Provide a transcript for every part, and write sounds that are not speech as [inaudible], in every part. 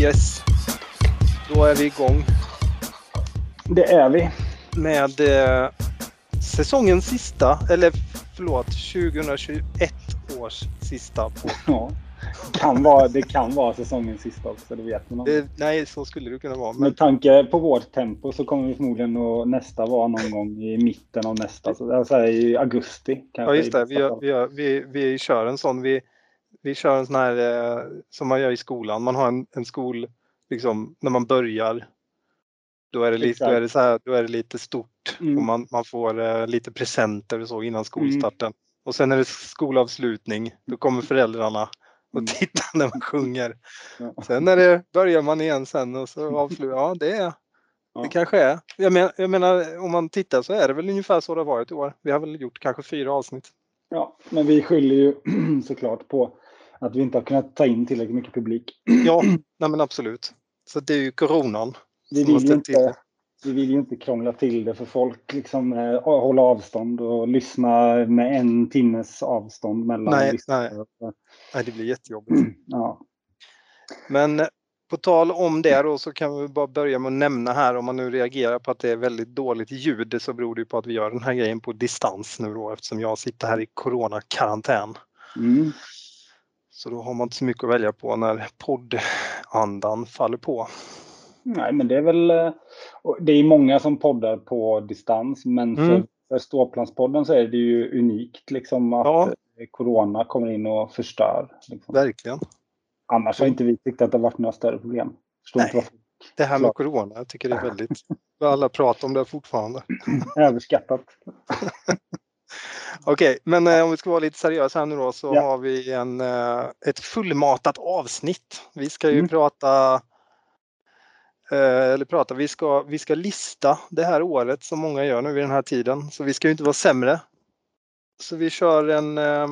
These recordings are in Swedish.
Yes, då är vi igång Det är vi. med eh, säsongens sista, eller förlåt, 2021 års sista på. Ja. Kan vara, det kan vara säsongens sista också, det vet man. Det, nej, så skulle det kunna vara. Men Med tanke på vårt tempo så kommer vi förmodligen att nästa vara någon gång i mitten av nästa. Så det är så här i augusti. Kanske ja, just det. Vi, gör, vi, gör, vi, vi kör en sån. Vi, vi kör en sån här eh, som man gör i skolan. Man har en, en skol, liksom när man börjar. Då är det, lite, då är det, så här, då är det lite stort Mm. och man, man får eh, lite presenter och så innan skolstarten. Och sen är det skolavslutning. Då kommer föräldrarna och Mm. tittar när man sjunger. Ja. Sen när det börjar man igen sen och så [laughs] avslutar, ja det är, Ja. det kanske är. Jag, men, jag menar om man tittar så är det väl ungefär så det har varit i år. Vi har väl gjort kanske fyra avsnitt. Ja, men vi skyller ju [clears throat] såklart på att vi inte har kunnat ta in tillräckligt mycket publik. Ja, [clears throat] nej men absolut. Så det är ju coronan. Vi vill, ju till inte. Vi vill ju inte krångla till det för folk. Liksom, eh, hålla avstånd och lyssna med en timmes avstånd mellan Nej, lyssnare. Nej, det blir jättejobbigt. [clears throat] Ja. Men eh, på tal om det då så kan vi bara börja med att nämna här om man nu reagerar på att det är väldigt dåligt ljud så beror det på att vi gör den här grejen på distans nu då eftersom jag sitter här i coronakarantän. Mm. Så då har man inte så mycket att välja på när poddandan faller på. Nej, men det är väl... eh, Det är många som poddar på distans, men för, Mm. för Ståplanspodden så är det ju unikt liksom att Ja. eh, Corona kommer in och förstör. Liksom. Verkligen. Annars har inte vi tyckt att det har varit några större problem. Förstår inte Nej. varför. Det här med corona, jag tycker det är [laughs] väldigt... Alla pratar om det fortfarande. [clears throat] Överskattat. [laughs] Okej, men eh, om vi ska vara lite seriösa här nu då så Ja. har vi en, eh, ett fullmatat avsnitt. Vi ska ju Mm. prata eller prata, vi ska, vi ska lista det här året som många gör nu vid den här tiden. Så vi ska ju inte vara sämre. Så vi kör en, eh,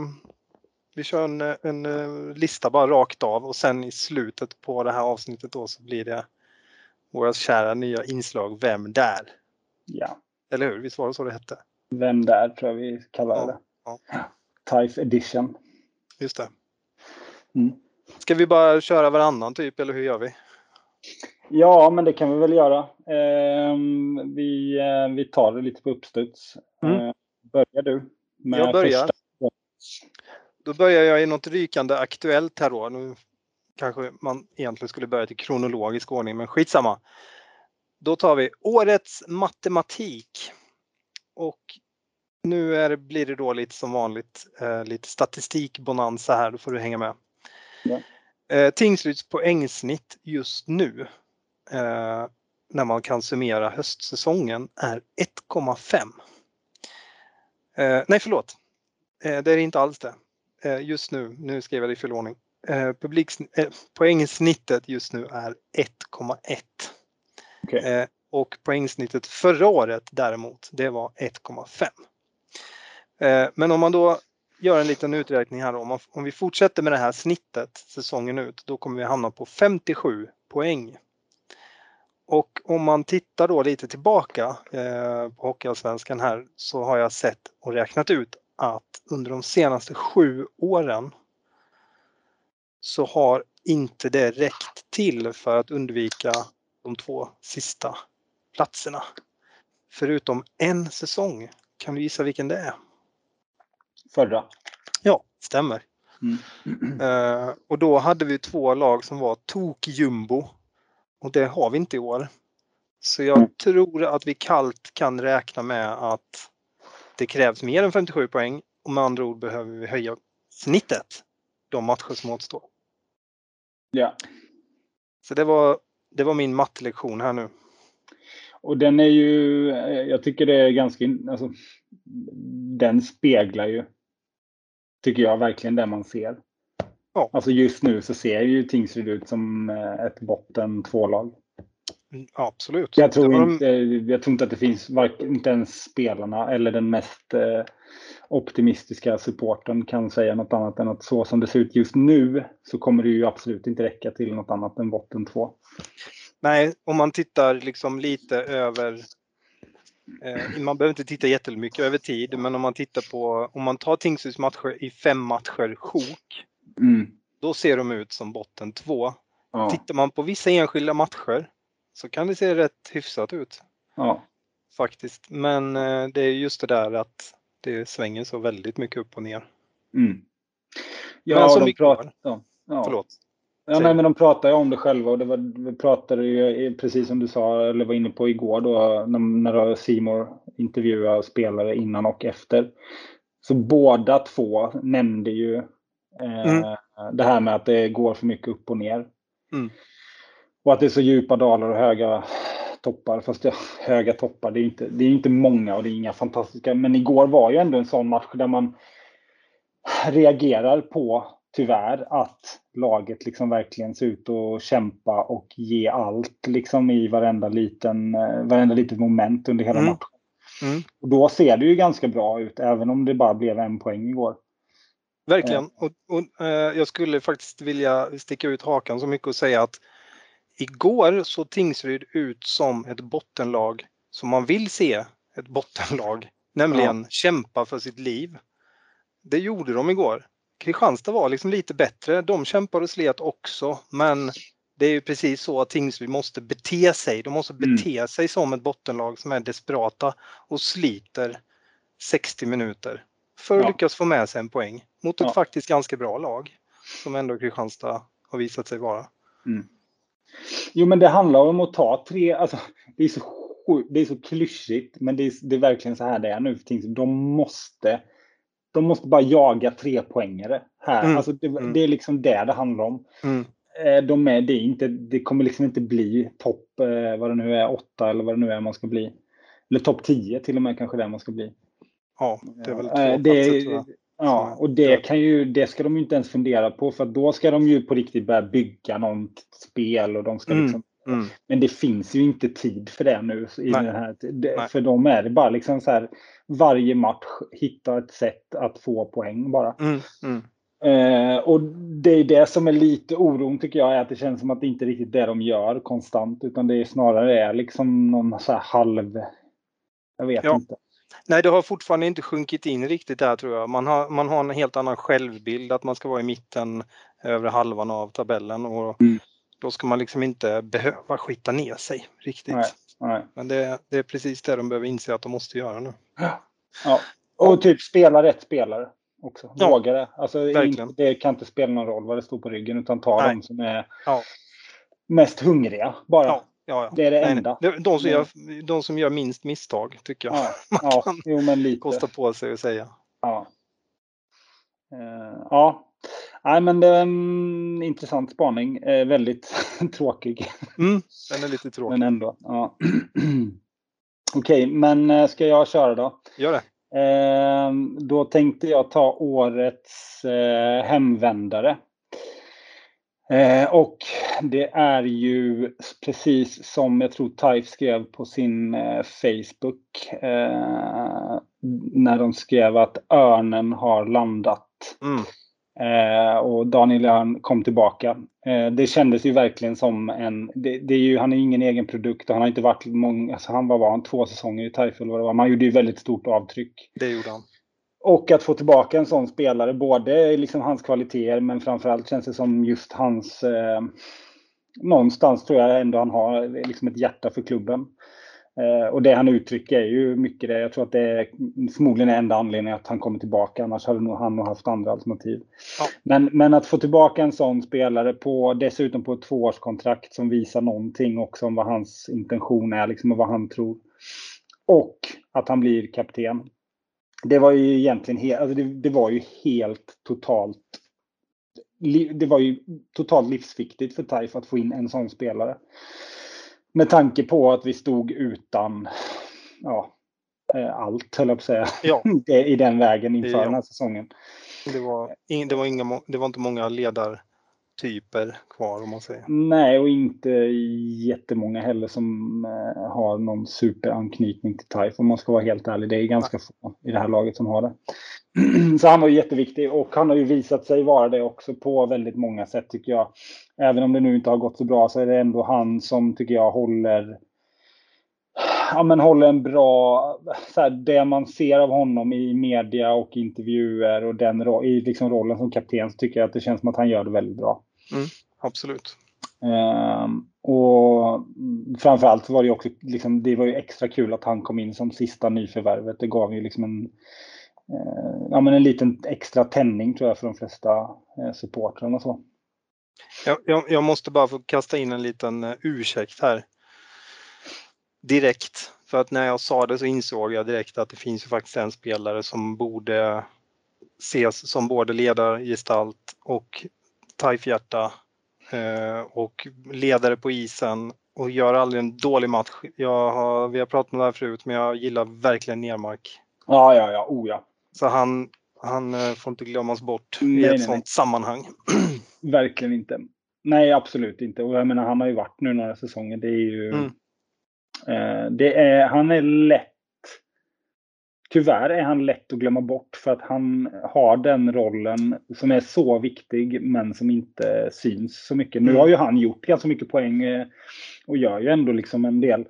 vi kör en, en eh, lista bara rakt av och sen i slutet på det här avsnittet då så blir det våra kära nya inslag Vem där? Ja. Eller hur? Visst var det så det hette? Vem där tror jag vi kallar Ja, det. ja. Type edition. Just det. Mm. Ska vi bara köra varannan typ eller hur gör vi? Ja, men det kan vi väl göra. Ehm, vi, eh, vi tar det lite på uppstuds. Mm. Eh, börjar du? Med Jag börjar. första? Då börjar jag i något rykande aktuellt här då. Nu kanske man egentligen skulle börja i kronologisk ordning men skitsamma. Då tar vi årets matematik. Och nu är blir det då lite som vanligt eh, lite statistikbonanza här, då får du hänga med. Ja. Eh, Tingsryds poängsnitt just nu eh, när man kan summera höstsäsongen är 1,5. Eh, nej förlåt, eh, det är inte alls det. Eh, just nu, nu skrev jag det i fel ordning. Eh, eh, poängsnittet just nu är 1,1. Okej. Eh, och poängsnittet förra året däremot, det var 1,5. Eh, men om man då gör en liten uträkning här då, om, man, om vi fortsätter med det här snittet säsongen ut, då kommer vi hamna på 57 poäng. Och om man tittar då lite tillbaka eh, på Hockeyallsvenskan här så har jag sett och räknat ut att under de senaste sju åren så har inte det räckt till för att undvika de två sista platserna. Förutom en säsong. Kan du gissa vilken det är? Förra. Ja, stämmer. Mm. Eh, och då hade vi två lag som var tok-jumbo. Och det har vi inte i år. Så jag Mm. tror att vi kallt kan räkna med att det krävs mer än 57 poäng. Och med andra ord behöver vi höja snittet de matcher som återstår. Ja. Så det var, det var min mattelektion här nu. Och den är ju, jag tycker det är ganska, alltså, den speglar ju, tycker jag, verkligen det man ser. Ja. Alltså just nu så ser ju Tingsryd ut som eh, ett botten två-lag. Mm, absolut. Jag tror, de- inte, jag tror inte att det finns, varken, inte ens spelarna eller den mest eh, optimistiska supporten kan säga något annat än att så som det ser ut just nu så kommer det ju absolut inte räcka till något annat än botten två. Nej, om man tittar liksom lite över Eh, man behöver inte titta jättemycket över tid, men om man tittar på, om man tar Tingsryds matcher i fem matcher sjok, Mm. då ser de ut som botten två. Ja. Tittar man på vissa enskilda matcher så kan det se rätt hyfsat ut Ja. faktiskt. Men eh, det är just det där att det svänger så väldigt mycket upp och ner. Mm. Men Ja, som de pratar, ja. Ja. Förlåt. Ja, nej, men de pratar ju om det själva och det var, vi pratade ju precis som du sa eller var inne på igår då när, Simor intervjuade spelare innan och efter. Så båda två nämnde ju Mm. det här med att det går för mycket upp och ner. Mm. Och att det är så djupa dalar och höga toppar. Fast ja, höga toppar, det är, inte, det är inte många och det är inga fantastiska. Men igår var ju ändå en sån match där man reagerar på, tyvärr, att laget liksom verkligen ser ut att kämpa och ge allt liksom i varenda liten, eh, varenda litet moment under hela Mm. matchen. Mm. Och då ser det ju ganska bra ut, även om det bara blev en poäng igår. Verkligen. Och, och, eh, jag skulle faktiskt vilja sticka ut hakan så mycket och säga att igår såg Tingsryd ut som ett bottenlag som man vill se ett bottenlag, nämligen kämpa för sitt liv. Det gjorde de igår. Kristianstad var liksom lite bättre. De kämpade och slet också, men det är ju precis så att Tingsryd måste bete sig. De måste Mm. bete sig som ett bottenlag som är desperata och sliter 60 minuter för att Ja. lyckas få med sig en poäng mot ett Ja. faktiskt ganska bra lag som ändå Kristianstad har visat sig vara. Jo, men det handlar om att ta tre, alltså det är så, det är så klyschigt, men det är, det är verkligen så här det är nu för Tingsryd. De måste, de måste bara jaga tre poängare här. Mm, Alltså det, mm. det är liksom det det handlar om. Mm. Eh, De är, det, är inte, det kommer liksom inte bli topp, eh, vad det nu är, åtta eller vad det nu är man ska bli. Eller topp 10 till och med kanske det man ska bli. Ja, det är väl två Eh, platser det, tror jag. Ja, och det kan ju, det ska de ju inte ens fundera på för då ska de ju på riktigt börja bygga något spel och de ska Mm. liksom Mm. men det finns ju inte tid för det nu. I Nej. den här, det, för dem är det bara liksom så här varje match hitta ett sätt att få poäng bara. Mm. Mm. Eh, och det är det som är lite oron tycker jag är att det känns som att det inte riktigt är det de gör konstant utan det är snarare är liksom någon så här halv. Jag vet Ja. inte. Nej, det har fortfarande inte sjunkit in riktigt där tror jag. Man har, man har en helt annan självbild att man ska vara i mitten, övre halvan av tabellen och Mm. då ska man liksom inte behöva skita ner sig riktigt. Nej. Nej. Men det, det är precis det de behöver inse att de måste göra nu. Ja. Och typ spela rätt spelare också. Ja. Våga det. Alltså, Verkligen. det kan inte spela någon roll vad det står på ryggen utan ta Nej. de som är Ja. mest hungriga bara. Ja, ja. Det är det Nej, enda. nej. De, som gör, de som gör minst misstag tycker jag Ja, [laughs] man ja, kan jo men lite. kosta på sig att säga. Ja. Eh, ja. Nej, men det är en intressant spaning. Eh, väldigt [laughs] tråkig, Mm, den är lite tråkig. men ändå. Ja. [clears throat] Okej, men eh, ska jag köra då? Gör det. Eh, då tänkte jag ta årets eh, hemvändare. Eh, och det är ju precis som jag tror Taif skrev på sin eh, Facebook. Eh, när de skrev att örnen har landat. Mm. Eh, och Daniel Örn kom tillbaka. Eh, det kändes ju verkligen som en... Det, det är ju, han är ingen egen produkt och han har inte varit många... Alltså han var, var han två säsonger i Taif eller vad det var. Man gjorde ju väldigt stort avtryck. Det gjorde han. Och att få tillbaka en sån spelare, både liksom hans kvaliteter men framförallt känns det som just hans... Eh, någonstans tror jag ändå han har liksom ett hjärta för klubben. Eh, och det han uttrycker är ju mycket det. Jag tror att det är förmodligen är enda anledningen att han kommer tillbaka. Annars hade nog han nog haft andra alternativ. Ja. Men, men att få tillbaka en sån spelare på dessutom på ett tvåårskontrakt som visar någonting också om vad hans intention är liksom och vad han tror. Och att han blir kapten. Det var ju egentligen helt, alltså det, det var ju helt totalt. Det var ju totalt livsviktigt för Taif att få in en sån spelare. Med tanke på att vi stod utan ja, eh, allt, höll jag på att säga, Ja, [laughs] i den vägen inför Ja. den här säsongen. det var, det var, inga, det var inte många typer kvar om man säger. Nej, och inte jättemånga heller som eh, har någon superanknytning till Taif om man ska vara helt ärlig. Det är ganska få i det här laget som har det. [clears throat] Så han var ju jätteviktig och han har ju visat sig vara det också på väldigt många sätt tycker jag. Även om det nu inte har gått så bra så är det ändå han som tycker jag håller ja, men håller en bra, så här, det man ser av honom i media och intervjuer och den i liksom rollen som kapten så tycker jag att det känns som att han gör det väldigt bra. Mm, absolut. Um, och framförallt var det också liksom, det var ju extra kul att han kom in som sista nyförvärvet. Det gav ju liksom en, uh, ja, men en liten extra tändning tror jag för de flesta uh, supportrarna. Så. Jag, jag, jag, måste bara få kasta in en liten uh, ursäkt här. Direkt. För att när jag sa det så insåg jag direkt att det finns ju faktiskt en spelare som borde ses som både ledargestalt och tajfhjärta Eh, och ledare på isen och gör aldrig en dålig match. Jag har, vi har pratat om det här förut, men jag gillar verkligen Nermark. Ja, ja, ja, oh ja. Så han, han eh, får inte glömmas bort nej, i ett nej, sånt nej. sammanhang. [clears throat] Verkligen inte. Nej, absolut inte. Och jag menar, han har ju varit nu några säsonger. Det är ju... Mm. Eh, det är, han är lätt tyvärr är han lätt att glömma bort för att han har den rollen som är så viktig men som inte syns så mycket. Nu mm. har ju han gjort ganska mycket poäng eh, och gör ju ändå liksom en del.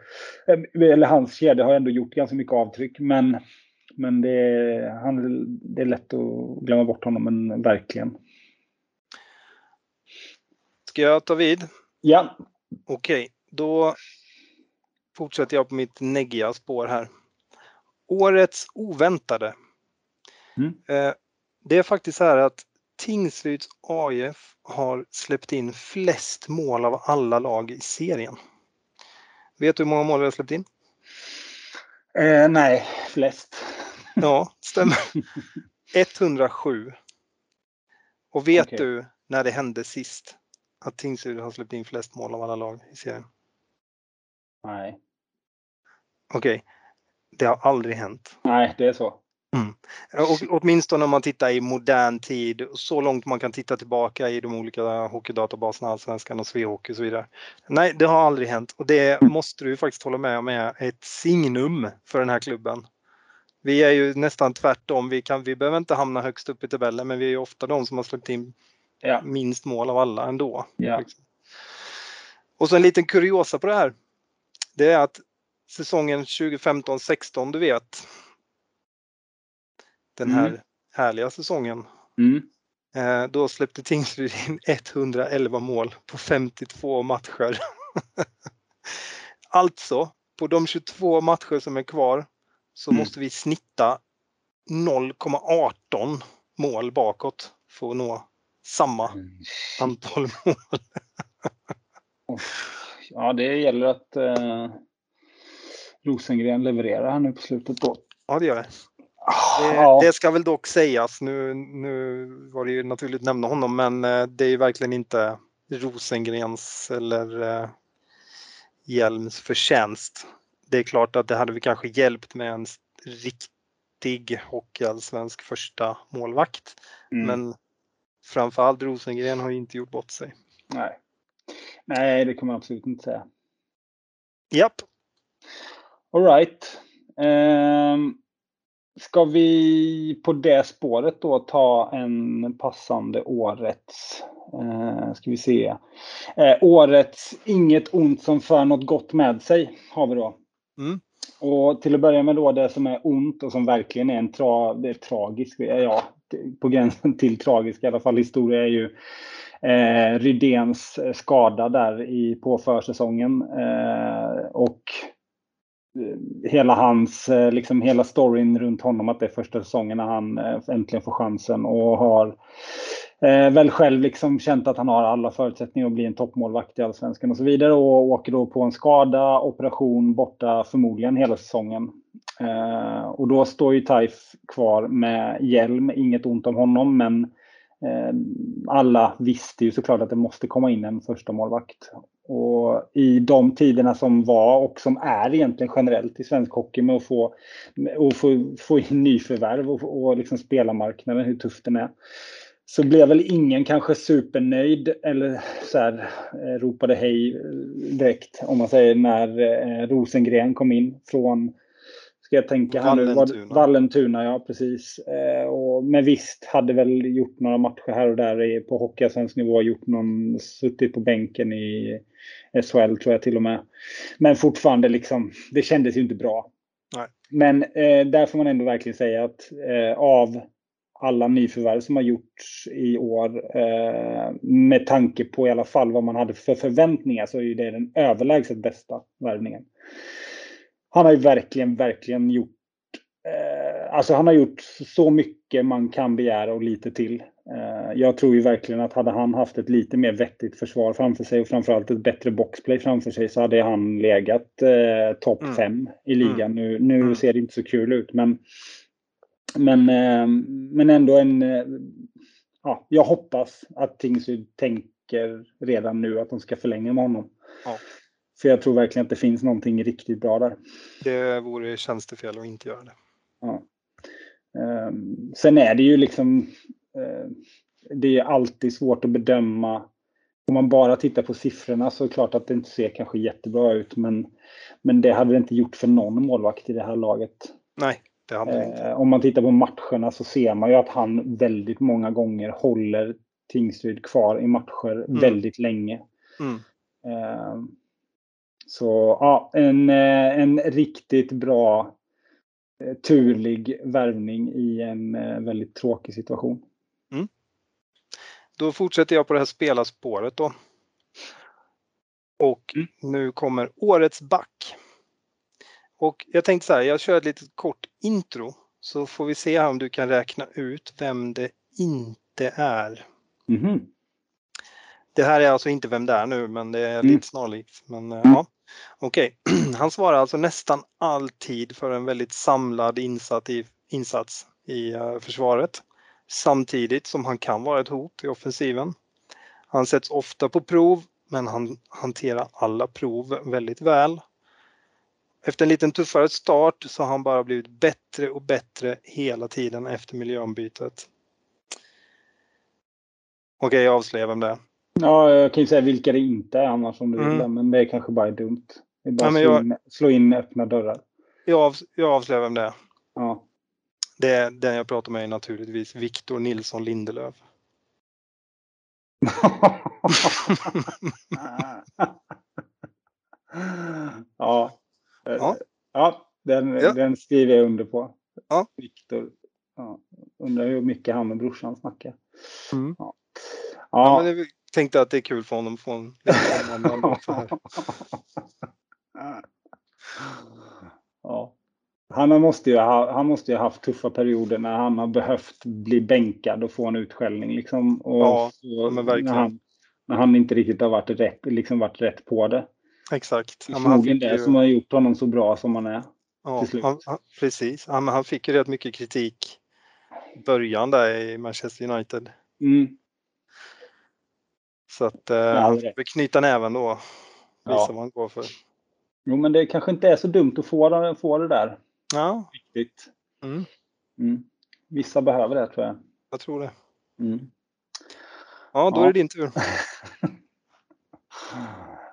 Eh, eller hans kedja har ändå gjort ganska mycket avtryck men, men det, är, han, det är lätt att glömma bort honom, men verkligen. Ska jag ta vid? Ja. Okej, då fortsätter jag på mitt neggiga spår här. Årets oväntade. Mm. Eh, det är faktiskt så här att Tingsryds AIF har släppt in flest mål av alla lag i serien. Vet du hur många mål vi har släppt in? Eh, nej, flest. Ja, stämmer. [laughs] 107. Och vet okay. du när det hände sist att Tingsryd har släppt in flest mål av alla lag i serien? Nej. Okej, okay. Det har aldrig hänt. Nej, det är så. Mm. Och, åtminstone om man tittar i modern tid, så långt man kan titta tillbaka i de olika hockeydatabaserna, Allsvenskan och Svehockey och så vidare. Nej, det har aldrig hänt och det måste du faktiskt hålla med om är ett signum för den här klubben. Vi är ju nästan tvärtom. Vi, kan, vi behöver inte hamna högst upp i tabellen, men vi är ofta de som har släppt in ja. minst mål av alla ändå. Ja. Och så en liten kuriosa på det här. Det är att säsongen 2015-16, du vet. Den här mm. härliga säsongen. Mm. Eh, då släppte Tingsryd in 111 mål på 52 matcher. [laughs] alltså, på de 22 matcher som är kvar så mm. måste vi snitta 0,18 mål bakåt för att nå samma mm. antal [laughs] mål. ja, det gäller att eh, Rosengren levererar här nu på slutet då. Ja, det gör det. Det, det, ska väl dock sägas, nu, nu var det ju naturligt att nämna honom, men eh, det är ju verkligen inte Rosengrens eller eh, Hjelms förtjänst. Det är klart att det hade vi kanske hjälpt med en riktig hockeyallsvensk första målvakt. Mm. Men framförallt Rosengren har ju inte gjort bort sig. Nej, Nej det kan man absolut inte säga. Japp. Alright. Eh, ska vi på det spåret då ta en passande årets, eh, ska vi se, eh, årets Inget ont som för något gott med sig har vi då. Mm. Och till att börja med då det som är ont och som verkligen är en tra, det är tragisk, ja, på gränsen till tragisk i alla fall historia är ju eh, Rydéns skada där i, på försäsongen. Eh, och Eh, Eh, hela hans, eh, liksom hela storyn runt honom att det är första säsongen när han eh, äntligen får chansen och har eh, väl själv liksom känt att han har alla förutsättningar att bli en toppmålvakt i Allsvenskan och så vidare och åker då på en skada, operation borta förmodligen hela säsongen. Eh, och då står ju Taif kvar med hjälm, inget ont om honom men eh, alla visste ju såklart att det måste komma in en första målvakt och i de tiderna som var och som är egentligen generellt i svensk hockey med att få, och få, få in nyförvärv och, och liksom spelarmarknaden, hur tufft den är. Så blev väl ingen kanske supernöjd eller så här, eh, ropade hej eh, direkt om man säger när eh, Rosengren kom in från Ska jag tänka här nu? Vallentuna. Vallentuna, ja precis. Eh, och, men visst, hade väl gjort några matcher här och där i, på Hockeyallsvensk nivå. Gjort någon, suttit på bänken i SHL tror jag till och med. Men fortfarande liksom, det kändes ju inte bra. Nej. Men eh, där får man ändå verkligen säga att eh, av alla nyförvärv som har gjorts i år eh, med tanke på i alla fall vad man hade för förväntningar så är det den överlägset bästa värvningen. Han har ju verkligen, verkligen gjort eh, Alltså han har gjort så mycket man kan begära och lite till. Eh, jag tror ju verkligen att hade han haft ett lite mer vettigt försvar framför sig och framförallt ett bättre boxplay framför sig så hade han legat eh, topp Mm. 5 i ligan. Nu, nu Mm. ser det inte så kul ut men men, eh, men ändå en... eh, Ja, jag hoppas att Tingsryd tänker redan nu att de ska förlänga med honom. Ja. För jag tror verkligen att det finns någonting riktigt bra där. Det vore tjänstefel att inte göra det. Ja. Ehm, sen är det ju liksom... eh, det är alltid svårt att bedöma. Om man bara tittar på siffrorna så är det klart att det inte ser kanske jättebra ut. Men, men det hade det inte gjort för någon målvakt i det här laget. Nej, det hade det inte. Eh, om man tittar på matcherna så ser man ju att han väldigt många gånger håller Tingsryd kvar i matcher väldigt länge. Mm. Så ja, en, eh, en riktigt bra eh, turlig värvning i en eh, väldigt tråkig situation. Då fortsätter jag på det här spelarspåret då. Och Mm. nu kommer årets back. Och jag tänkte så här, jag kör ett litet kort intro så får vi se om du kan räkna ut vem det inte är. Mhm. Det här är alltså inte vem det är nu, men det är Mm. lite snarlikt. Men eh, ja, okej. [clears throat] Han svarar alltså nästan alltid för en väldigt samlad insats i, insats i eh, försvaret. Samtidigt som han kan vara ett hot i offensiven. Han sätts ofta på prov, men han hanterar alla prov väldigt väl. Efter en liten tuffare start så har han bara blivit bättre och bättre hela tiden efter miljöombytet. Okej, jag avslöjar vem det är. Ja, jag kan ju säga vilka det inte är annars om du Mm. vill, men det är kanske bara dumt. Det är bara men slå, jag- in, slå in öppna dörrar. Jag, av, jag avslöjar vem det är. Ja. Det är den jag pratar med är naturligtvis Victor Nilsson Lindelöf. [laughs] ja. Ja. Ja, den, Ja. den skriver jag under på. Ja. Viktor. Ja. Undrar hur mycket han och brorsan snackar. Mm. Ja. Ja, Ja. Tänkte att det är kul för honom att få en omnämnande [laughs] också här. ja. Han måste, ju ha, han måste ju ha haft tuffa perioder när han har behövt bli bänkad och få en utskällning. Liksom. Och Ja, så, men verkligen. När han, när han inte riktigt har varit rätt, liksom varit rätt på det. Exakt. Ja, han det ju, som har gjort honom så bra som han är. ja, han, han, precis. Men han fick ju rätt mycket kritik i början där i Manchester United. Mm. Så att eh, Ja, får knyta näven då. Visa Ja. vad han går för. Jo, men det kanske inte är så dumt att få få det där. Ja, Riktigt. mm, Mm. Vissa behöver det tror jag. jag tror det. Mm. Ja, då Ja. är det din tur. [laughs]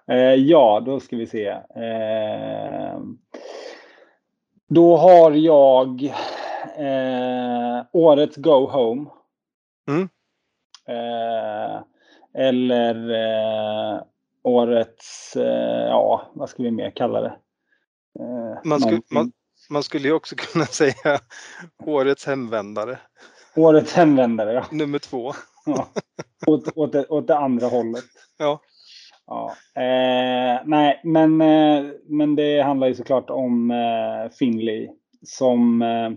Eh, ja, då ska vi se. Eh, då har jag eh, årets Go Home. Mm. Eh, eller eh, årets, eh, ja, vad ska vi mer kalla det? Eh, Man skulle- man- Man skulle ju också [laughs] kunna säga årets hemvändare, Årets hemvändare, ja. nummer två. [laughs] ja. Åt, åt, det, åt det andra hållet. Ja. Ja. Eh, nej, men, eh, men det handlar ju såklart om eh, Finley som... Eh,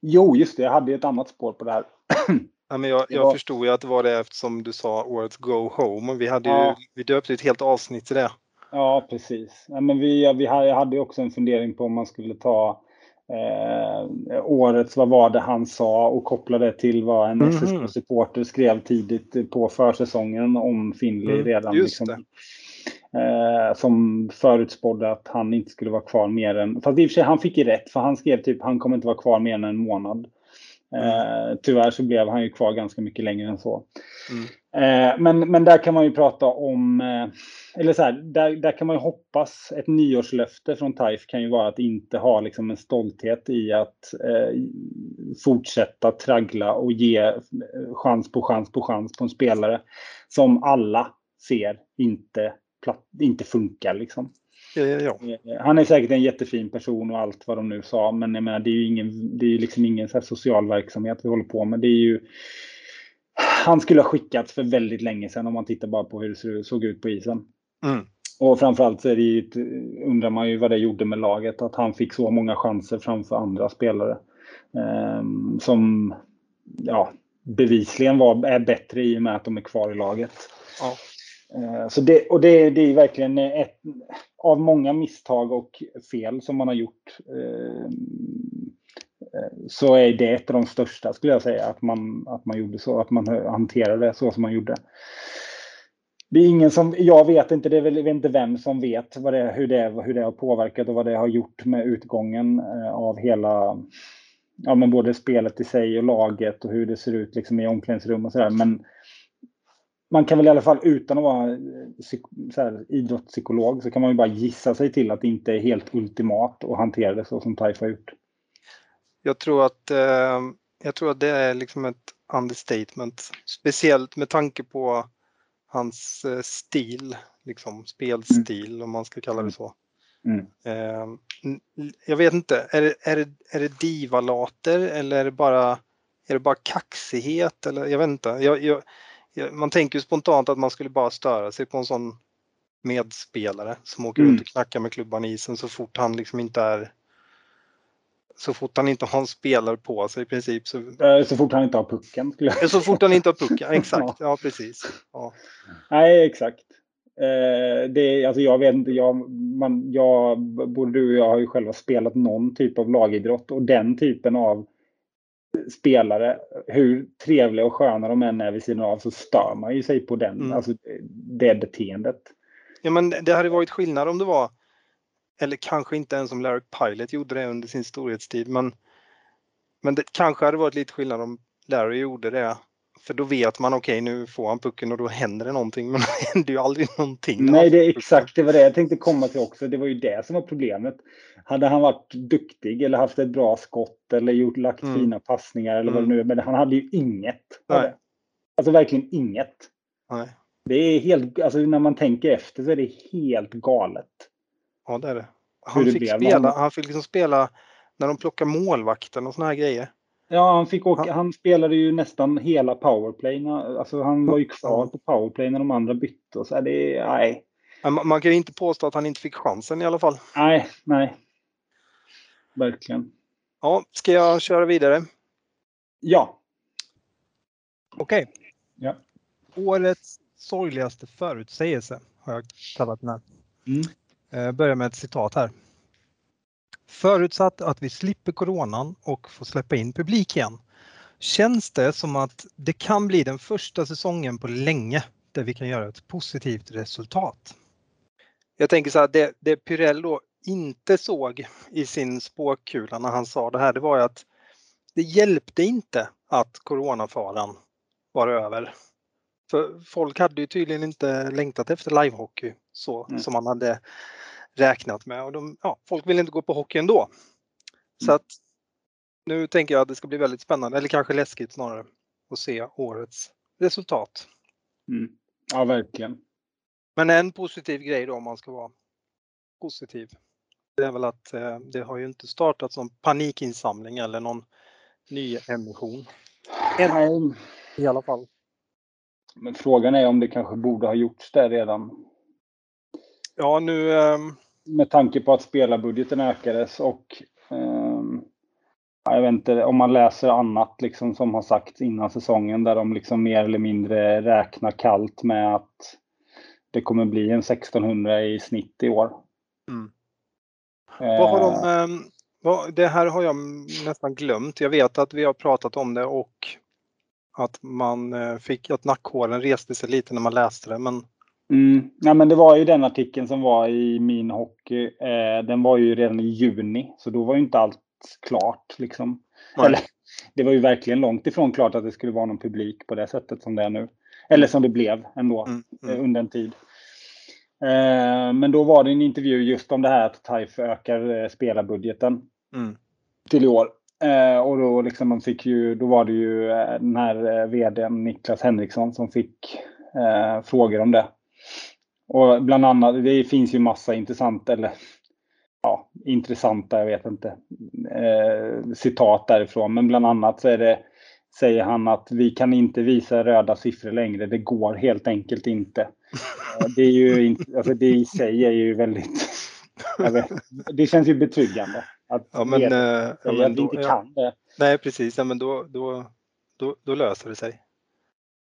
jo, just det. Jag hade ju ett annat spår på det här. [clears throat] Ja, men jag, jag var- förstod ju att det var det eftersom du sa årets Go Home. Och vi, hade ju, Ja. vi döpte ett helt avsnitt till det. Ja, precis. Ja, men vi, vi hade, jag hade också en fundering på om man skulle ta eh, årets, vad var det han sa och koppla det till vad en Mhm. SSK-supporter skrev tidigt på försäsongen om Finley Mm, redan. liksom, eh, som förutspådde att han inte skulle vara kvar mer än, fast i och för sig han fick ju rätt för han skrev typ han kommer inte vara kvar mer än en månad. Mm. tyvärr så blev han ju kvar ganska mycket längre än så. Mm. Eh, men, men där kan man ju prata om, eh, eller så här, där, där kan man ju hoppas, ett nyårslöfte från Taif kan ju vara att inte ha liksom en stolthet i att eh, fortsätta traggla och ge eh, chans på chans på chans på en spelare som alla ser inte, inte funkar. Liksom. Ja, ja, ja. Han är säkert en jättefin person och allt vad de nu sa, men jag menar, det är ju ingen, det är liksom ingen så social verksamhet vi håller på med. Det är ju han skulle ha skickats för väldigt länge sedan om man tittar bara på hur det såg ut på isen. Mm. Och framförallt så är det ju, undrar man ju vad det gjorde med laget, att han fick så många chanser framför andra spelare. Eh, som ja, bevisligen var, är bättre i och med att de är kvar i laget. Ja. Eh, så det, och det, det är verkligen ett av många misstag och fel som man har gjort. Eh, eh, så är det ett av de största skulle jag säga, att man, att man gjorde så, att man hanterade det så som man gjorde. Det är ingen som, jag vet inte, det är väl, inte vem som vet vad det, hur, det, hur det har påverkat och vad det har gjort med utgången av hela, ja men både spelet i sig och laget och hur det ser ut liksom i omklädningsrum och sådär. Men man kan väl i alla fall utan att vara så här, idrottspsykolog så kan man ju bara gissa sig till att det inte är helt ultimat att hantera det så som Taif har gjort. Jag tror att, eh, jag tror att det är liksom ett understatement. Speciellt med tanke på hans eh, stil, liksom spelstil mm. om man ska kalla det så. Mm. Eh, jag vet inte, är det, är det, är det divalater eller är det bara, är det bara kaxighet? Eller, jag vet inte. Jag, jag, man tänker ju spontant att man skulle bara störa sig på en sån medspelare som åker mm. runt och knackar med klubban i isen så fort han liksom inte är så fort han inte har en spelare på sig i princip. Så, eh, så fort han inte har pucken. Så fort han inte har pucken, [laughs] exakt. ja. ja, precis. Ja. Nej, exakt. Eh, det, alltså jag vet inte, jag, man, jag, både du och jag har ju själva spelat någon typ av lagidrott och den typen av spelare, hur trevliga och sköna de än är vid sidan av, så stör man ju sig på den, mm. alltså det beteendet. Ja, men det hade varit skillnad om det var eller kanske inte ens om Larry Pilot gjorde det under sin storhetstid, men, men det kanske hade varit lite skillnad om Larry gjorde det. För då vet man okej, okay, nu får han pucken och då händer det någonting, men [laughs] det händer ju aldrig någonting. Nej, det är exakt det var det jag tänkte komma till också. Det var ju det som var problemet. Hade han varit duktig eller haft ett bra skott eller gjort, lagt mm. fina passningar eller mm. vad det nu är, men han hade ju inget. Nej. Alltså verkligen inget. Nej. Det är helt, alltså när man tänker efter så är det helt galet. Ja, det är det. Han fick, spela, han fick liksom spela när de plockar målvakten och såna här grejer. Ja, han, fick åka, han, han spelade ju nästan hela powerplay. Alltså, han var ju kvar på powerplay när de andra bytte. Så det, nej. Man, man kan ju inte påstå att han inte fick chansen i alla fall. Nej, nej. Verkligen. Ja, ska jag köra vidare? Ja. Okej. Okay. Ja. Årets sorgligaste förutsägelse har jag kallat den här. Mm. Eh, börjar med ett citat här. Förutsatt att vi slipper coronan och får släppa in publik igen känns det som att det kan bli den första säsongen på länge där vi kan göra ett positivt resultat. Jag tänker så här, det, det Pyrell inte såg i sin spåkula när han sa det här, det var ju att det hjälpte inte att coronafaran var över. För folk hade ju tydligen inte längtat efter livehockey så mm. som man hade räknat med och de, ja, folk vill inte gå på hockey ändå. Så mm. att nu tänker jag att det ska bli väldigt spännande, eller kanske läskigt snarare, att se årets resultat. Mm. Ja, verkligen. Men en positiv grej då om man ska vara positiv. Det är väl att eh, det har ju inte startat någon panikinsamling eller någon ny emission. Än, I alla fall. Men frågan är om det kanske borde ha gjorts där redan. Ja, nu... Um... Med tanke på att spelarbudgeten ökades och um, jag vet inte om man läser annat liksom som har sagts innan säsongen där de liksom mer eller mindre räknar kallt med att det kommer bli en 1600 i snitt i år. Mm. Eh, vad har de, vad, det här har jag nästan glömt. Jag vet att vi har pratat om det och att man eh, fick att nackhåren reste sig lite när man läste det. Men Mm. Ja, men det var ju den artikeln som var i min hockey. Eh, den var ju redan i juni, så då var ju inte allt klart. Liksom. Eller, det var ju verkligen långt ifrån klart att det skulle vara någon publik på det sättet som det är nu. Eller som det blev ändå mm. Mm. under en tid. Eh, men då var det en intervju just om det här att TAIF ökar eh, spelarbudgeten mm. till i år. Eh, och då, liksom de fick ju, då var det ju den här vdn Niklas Henriksson som fick eh, frågor om det. Och bland annat, det finns ju massa intressant, eller ja, intressanta, jag vet inte, eh, citat därifrån. Men bland annat så är det, säger han att vi kan inte visa röda siffror längre. Det går helt enkelt inte. [laughs] Det är ju alltså det i sig är ju väldigt... Vet, det känns ju betryggande. Att ja, men, äh, ja, men då, inte kan det. Nej, precis. Ja, men då, då, då, då löser det sig.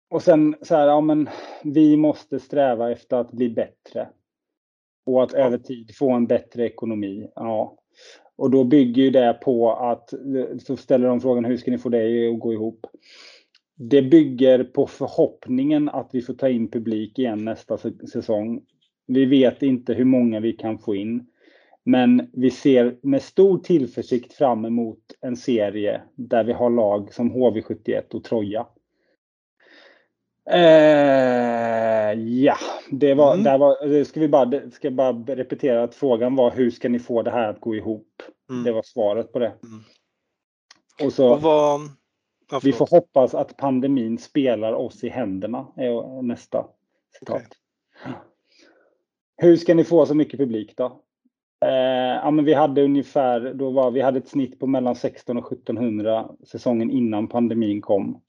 Och sen så här, ja men vi måste sträva efter att bli bättre. Och att över tid få en bättre ekonomi. Ja. Och då bygger ju det på att, så ställer de frågan hur ska ni få det att gå ihop? Det bygger på förhoppningen att vi får ta in publik igen nästa säsong. Vi vet inte hur många vi kan få in. Men vi ser med stor tillförsikt fram emot en serie där vi har lag som HV71 och Troja. Eh, ja, det var, mm. där var, ska vi bara, ska bara repetera att frågan var hur ska ni få det här att gå ihop? Mm. Det var svaret på det. Mm. Och så, och vad, ja, vi får hoppas att pandemin spelar oss i händerna, är nästa citat. Okay. Hur ska ni få så mycket publik då? Eh, ja, men vi hade ungefär, då var, vi hade ett snitt på mellan 16 och 1700 säsongen innan pandemin kom.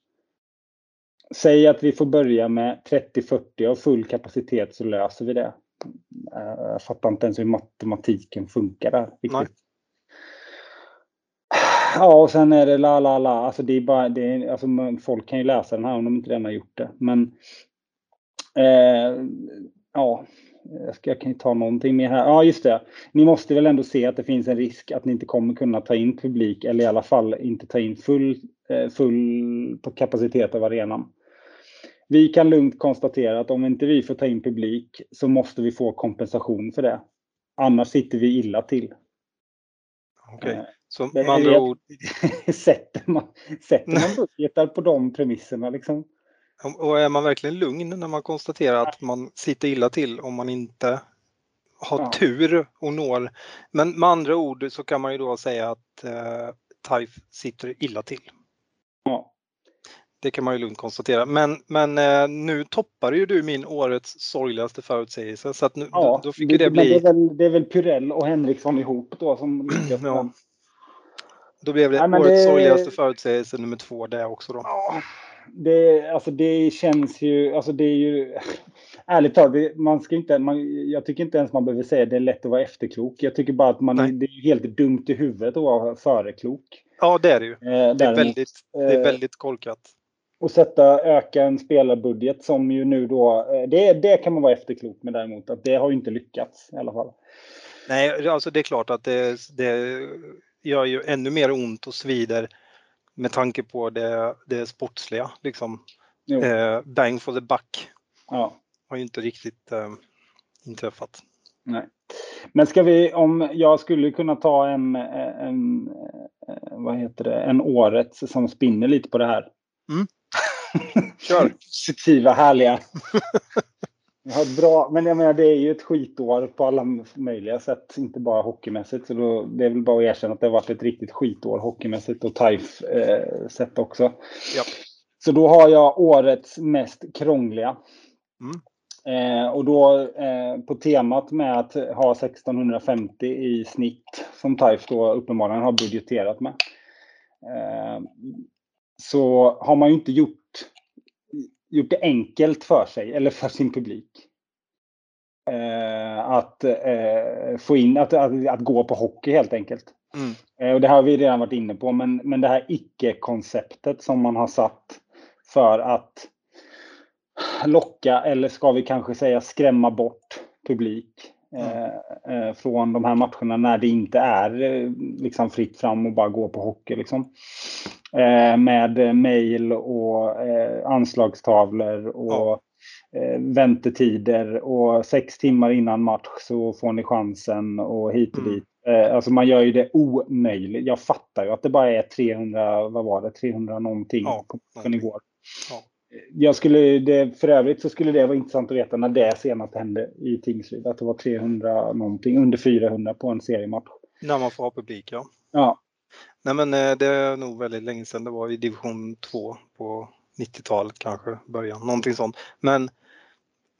Säg att vi får börja med 30-40 och full kapacitet så löser vi det. Eh, jag fattar inte ens hur matematiken funkar där. Ja, och sen är det la la la. Alltså det är bara, det är, alltså folk kan ju läsa den här om de inte redan har gjort det. Men eh, ja, jag, ska, jag kan ju ta någonting mer här. Ja, just det. Ni måste väl ändå se att det finns en risk att ni inte kommer kunna ta in publik eller i alla fall inte ta in full, eh, full kapacitet av arenan. Vi kan lugnt konstatera att om inte vi får ta in publik så måste vi få kompensation för det. Annars sitter vi illa till. Okej, okay. så med andra ord... [laughs] sätter man, sätter man budgetar på de premisserna liksom? Och är man verkligen lugn när man konstaterar att man sitter illa till om man inte har ja. tur och når. Men med andra ord så kan man ju då säga att eh, TAIF sitter illa till. Ja. Det kan man ju lugnt konstatera. Men, men eh, nu toppar ju du min årets sorgligaste förutsägelse. Så att nu, ja, då, då fick det, det bli... Det är, väl, det är väl Pyrell och Henriksson ihop då som [clears throat] ja. Då blev det Nej, årets det... sorgligaste förutsägelse nummer två det också då. Ja, det, alltså det känns ju, alltså det är ju [laughs] ärligt talat, man ska inte, man, jag tycker inte ens man behöver säga det är lätt att vara efterklok. Jag tycker bara att man, det är helt dumt i huvudet att vara föreklok. Ja, det är det ju. Eh, det, är väldigt, det är eh, väldigt kolkat. Och sätta, öka en spelarbudget som ju nu då, eh, det, det kan man vara efterklok med däremot, att det har ju inte lyckats i alla fall. Nej, alltså det är klart att det, det gör ju ännu mer ont och svider med tanke på det, det sportsliga. Liksom. Eh, bang for the buck ja. har ju inte riktigt eh, inträffat. Nej. Men ska vi, om jag skulle kunna ta en, en, eh, vad heter det, en årets som spinner lite på det här. Mm. [laughs] Kör! Positiva, härliga. [laughs] Jag har bra, men jag menar det är ju ett skitår på alla möjliga sätt, inte bara hockeymässigt. Så då, det är väl bara att erkänna att det har varit ett riktigt skitår hockeymässigt och TIFE eh, också. Ja. Så då har jag årets mest krångliga. Mm. Eh, och då eh, på temat med att ha 1650 i snitt som TIFE då uppenbarligen har budgeterat med. Eh, så har man ju inte gjort gjort det enkelt för sig eller för sin publik. Eh, att eh, få in, att, att, att, gå på hockey helt enkelt. Mm. Eh, och det har vi redan varit inne på, men, men det här icke-konceptet som man har satt för att locka, eller ska vi kanske säga skrämma bort publik mm. från de här matcherna när det inte är eh, liksom fritt fram och bara gå på hockey. Liksom. Med mejl och anslagstavlor och. Eh, väntetider och sex timmar innan match så får ni chansen och hit och mm. dit. Eh, alltså man gör ju det omöjligt. Jag fattar ju att det bara är 300, vad var det, 300 någonting Ja, på matchen igår. Ja. Jag skulle, det, för övrigt så skulle det vara intressant att veta när det senast hände i Tingsryd. Att det var 300 någonting, under 400 på en seriematch. När man får ha publik, ja. Ja, Nej men eh, det är nog väldigt länge sedan. Det var i division 2 på 90-talet kanske, början, någonting sånt. Men,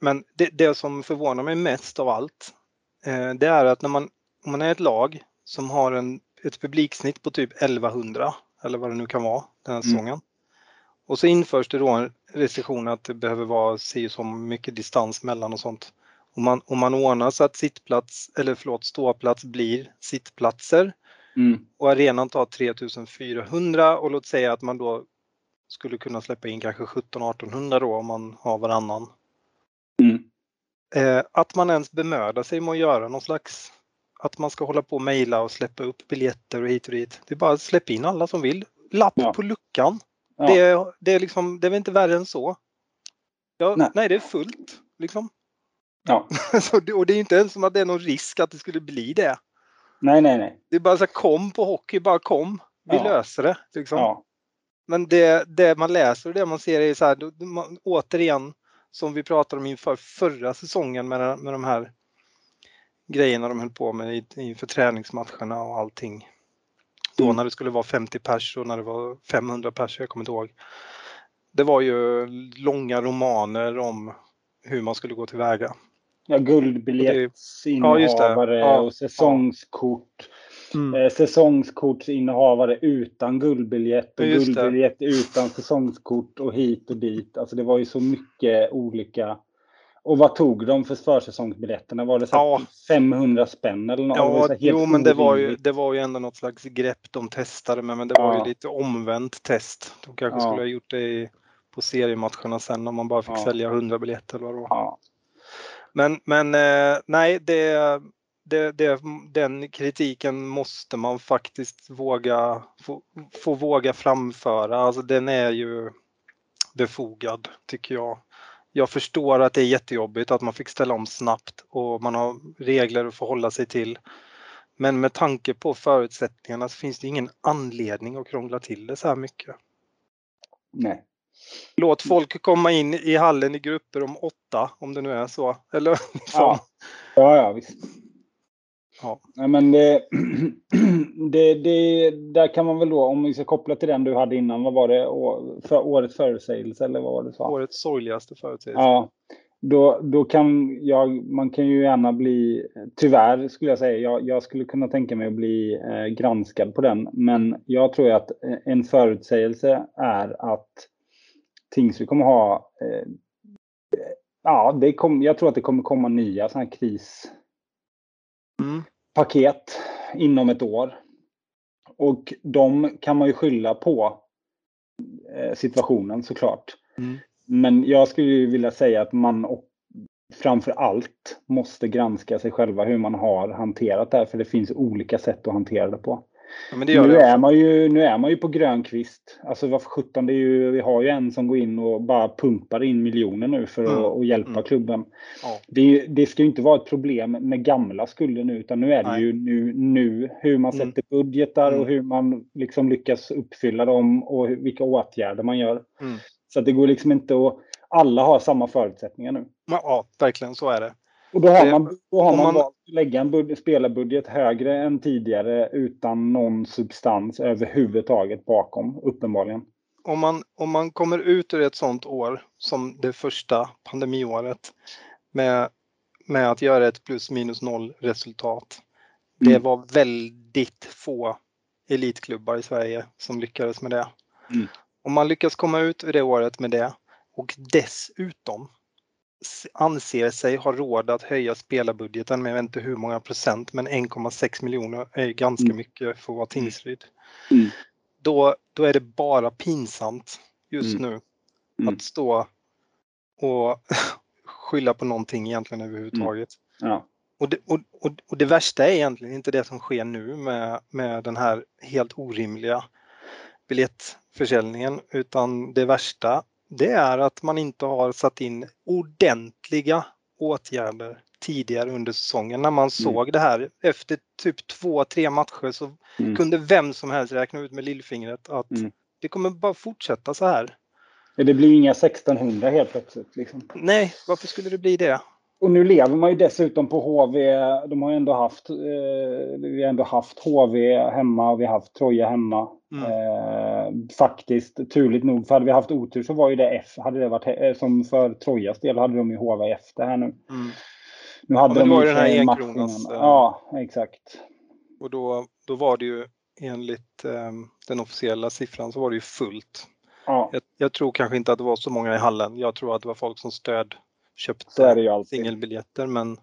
men det, det som förvånar mig mest av allt, eh, det är att när man, om man är ett lag som har en, ett publiksnitt på typ 1100 eller vad det nu kan vara den här Mm. Och så införs det då en restriktion att det behöver vara si så mycket distans mellan och sånt. Om man, om man ordnar så att sittplats, eller förlåt, ståplats blir sittplatser mm, och arenan tar 3400 och låt säga att man då skulle kunna släppa in kanske 17-1800 då om man har varannan. mm, Eh, att man ens bemödar sig med att göra någon slags att man ska hålla på och mejla och släppa upp biljetter och hit och dit. Det är bara att släppa in alla som vill. Lapp Ja. på luckan. Ja. Det, är, det, är liksom, det är väl inte värre än så. Ja, Nej. nej. det är fullt. Liksom. ja. [laughs] Så och det är inte ens som att det är någon risk att det skulle bli det. Nej, nej, nej. Det är bara så här, kom på hockey, bara kom. Vi Ja. löser det. Liksom. Ja, Men det, det man läser och det man ser är så här, då- man, återigen som vi pratade om inför förra säsongen med, med de här grejerna de höll på med inför träningsmatcherna och allting. Då Mm. när det skulle vara 50 pers och när det var 500 pers, jag kommer inte ihåg. Det var ju långa romaner om hur man skulle gå tillväga. ja guldbiljettsinnehavare Ja, och säsongskort. Eh, säsongskortsinnehavare utan guldbiljett och Ja, guldbiljett utan säsongskort och hit och dit. Alltså det var ju så mycket olika. Och vad tog de för försäsongsbiljetterna? Var det så Ja. 500 spänn eller något? Ja, jo men det var, ju, det var ju ändå något slags grepp de testade med men det var Ja. ju lite omvänt test. De kanske Ja. skulle ha gjort det i, på seriematcherna sen om man bara fick Ja. sälja 100 biljetter eller vad. Ja, Men, men eh, nej, det, det, det, den kritiken måste man faktiskt våga få, få våga framföra. Alltså den är ju befogad tycker jag. Jag förstår att det är jättejobbigt att man fick ställa om snabbt och man har regler att förhålla sig till. Men med tanke på förutsättningarna så finns det ingen anledning att krångla till det så här mycket. nej. Låt folk komma in i hallen i grupper om åtta, om det nu är så. Eller [laughs] liksom. Ja. Ja, ja, visst. Ja. Men det, [clears throat] det, det, där kan man väl då, om vi ska koppla till den du hade innan, vad var det? Å- För årets förutsägelse eller vad var det sa? Årets sorgligaste företeelse. Ja, då, då kan jag, man kan ju gärna bli, tyvärr skulle jag säga, jag, jag skulle kunna tänka mig att bli eh, granskad på den. Men jag tror att eh, en förutsägelse är att Tingsryd kommer ha, eh, ja, det kom, jag tror att det kommer komma nya sådana här krispaket Mm. inom ett år. Och de kan man ju skylla på eh, situationen såklart. Mm. Men jag skulle ju vilja säga att man framför allt måste granska sig själva hur man har hanterat det här. För det finns olika sätt att hantera det på. Ja, Nu det är, man ju, nu är man ju på grön kvist. Alltså varför sjutton, det är ju, vi har ju en som går in och bara pumpar in miljoner nu för Mm. att, hjälpa Mm. klubben. Ja. Det, det ska ju inte vara ett problem med gamla skulder nu utan nu är det Nej. ju nu, nu hur man Mm. sätter budgetar och Mm. hur man liksom lyckas uppfylla dem och vilka åtgärder man gör. Mm. Så det går liksom inte att alla har samma förutsättningar nu. Ja, verkligen så är det. Och då har Det- man, då har man, man- valt att lägga en bud- spelarbudget högre än tidigare utan någon substans överhuvudtaget bakom, uppenbarligen. Om man, om man kommer ut ur ett sånt år som det första pandemiåret med, med att göra ett plus minus noll resultat. Det Mm. var väldigt få elitklubbar i Sverige som lyckades med det. Mm. Om man lyckas komma ut ur det året med det och dessutom anser sig ha råd att höja spelarbudgeten med jag vet inte hur många procent men 1,6 miljoner är ganska Mm. mycket för att vara Tingsryd. Mm. Då, då är det bara pinsamt just Mm. nu Mm. att stå och [laughs] skylla på någonting egentligen överhuvudtaget. Ja. Och, det, och, och, och det värsta är egentligen inte det som sker nu med, med den här helt orimliga biljettförsäljningen utan det värsta det är att man inte har satt in ordentliga åtgärder tidigare under säsongen när man såg det här. Efter typ två, tre matcher så Mm. kunde vem som helst räkna ut med lillfingret att Mm. det kommer bara fortsätta så här. Det blir inga 1600 helt plötsligt. Liksom. Nej, varför skulle det bli det? Och nu lever man ju dessutom på HV. De har ju ändå haft, eh, vi har ändå haft HV hemma och vi har haft Troja hemma. Mm. Eh, faktiskt, turligt nog, för hade vi haft otur så var ju det F. Hade det varit, eh, som för Trojas del hade de ju HV efter här nu. Mm. Nu hade Ja, de ju den här för sig en match enkronas, innan. eh, Ja, exakt. Och då, då var det ju enligt eh, den officiella siffran så var det ju fullt. Ja, Jag, jag tror kanske inte att det var så många i hallen. Jag tror att det var folk som stöd köpte ju singelbiljetter men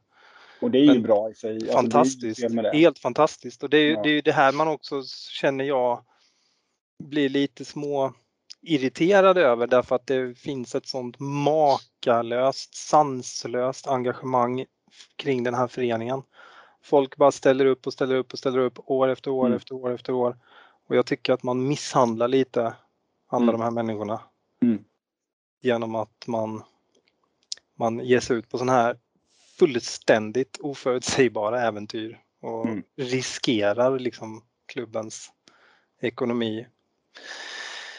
Och det är ju men bra i sig. Alltså, ju fantastiskt. Helt fantastiskt och det är, ju, Ja. det är ju det här man också känner jag blir lite små irriterad över därför att det finns ett sånt makalöst, sanslöst engagemang kring den här föreningen. Folk bara ställer upp och ställer upp och ställer upp år efter år Mm. efter år efter år. Och jag tycker att man misshandlar lite alla Mm. de här människorna. Mm. Genom att man, man ger sig ut på sådana här fullständigt oförutsägbara äventyr och Mm. riskerar liksom klubbens ekonomi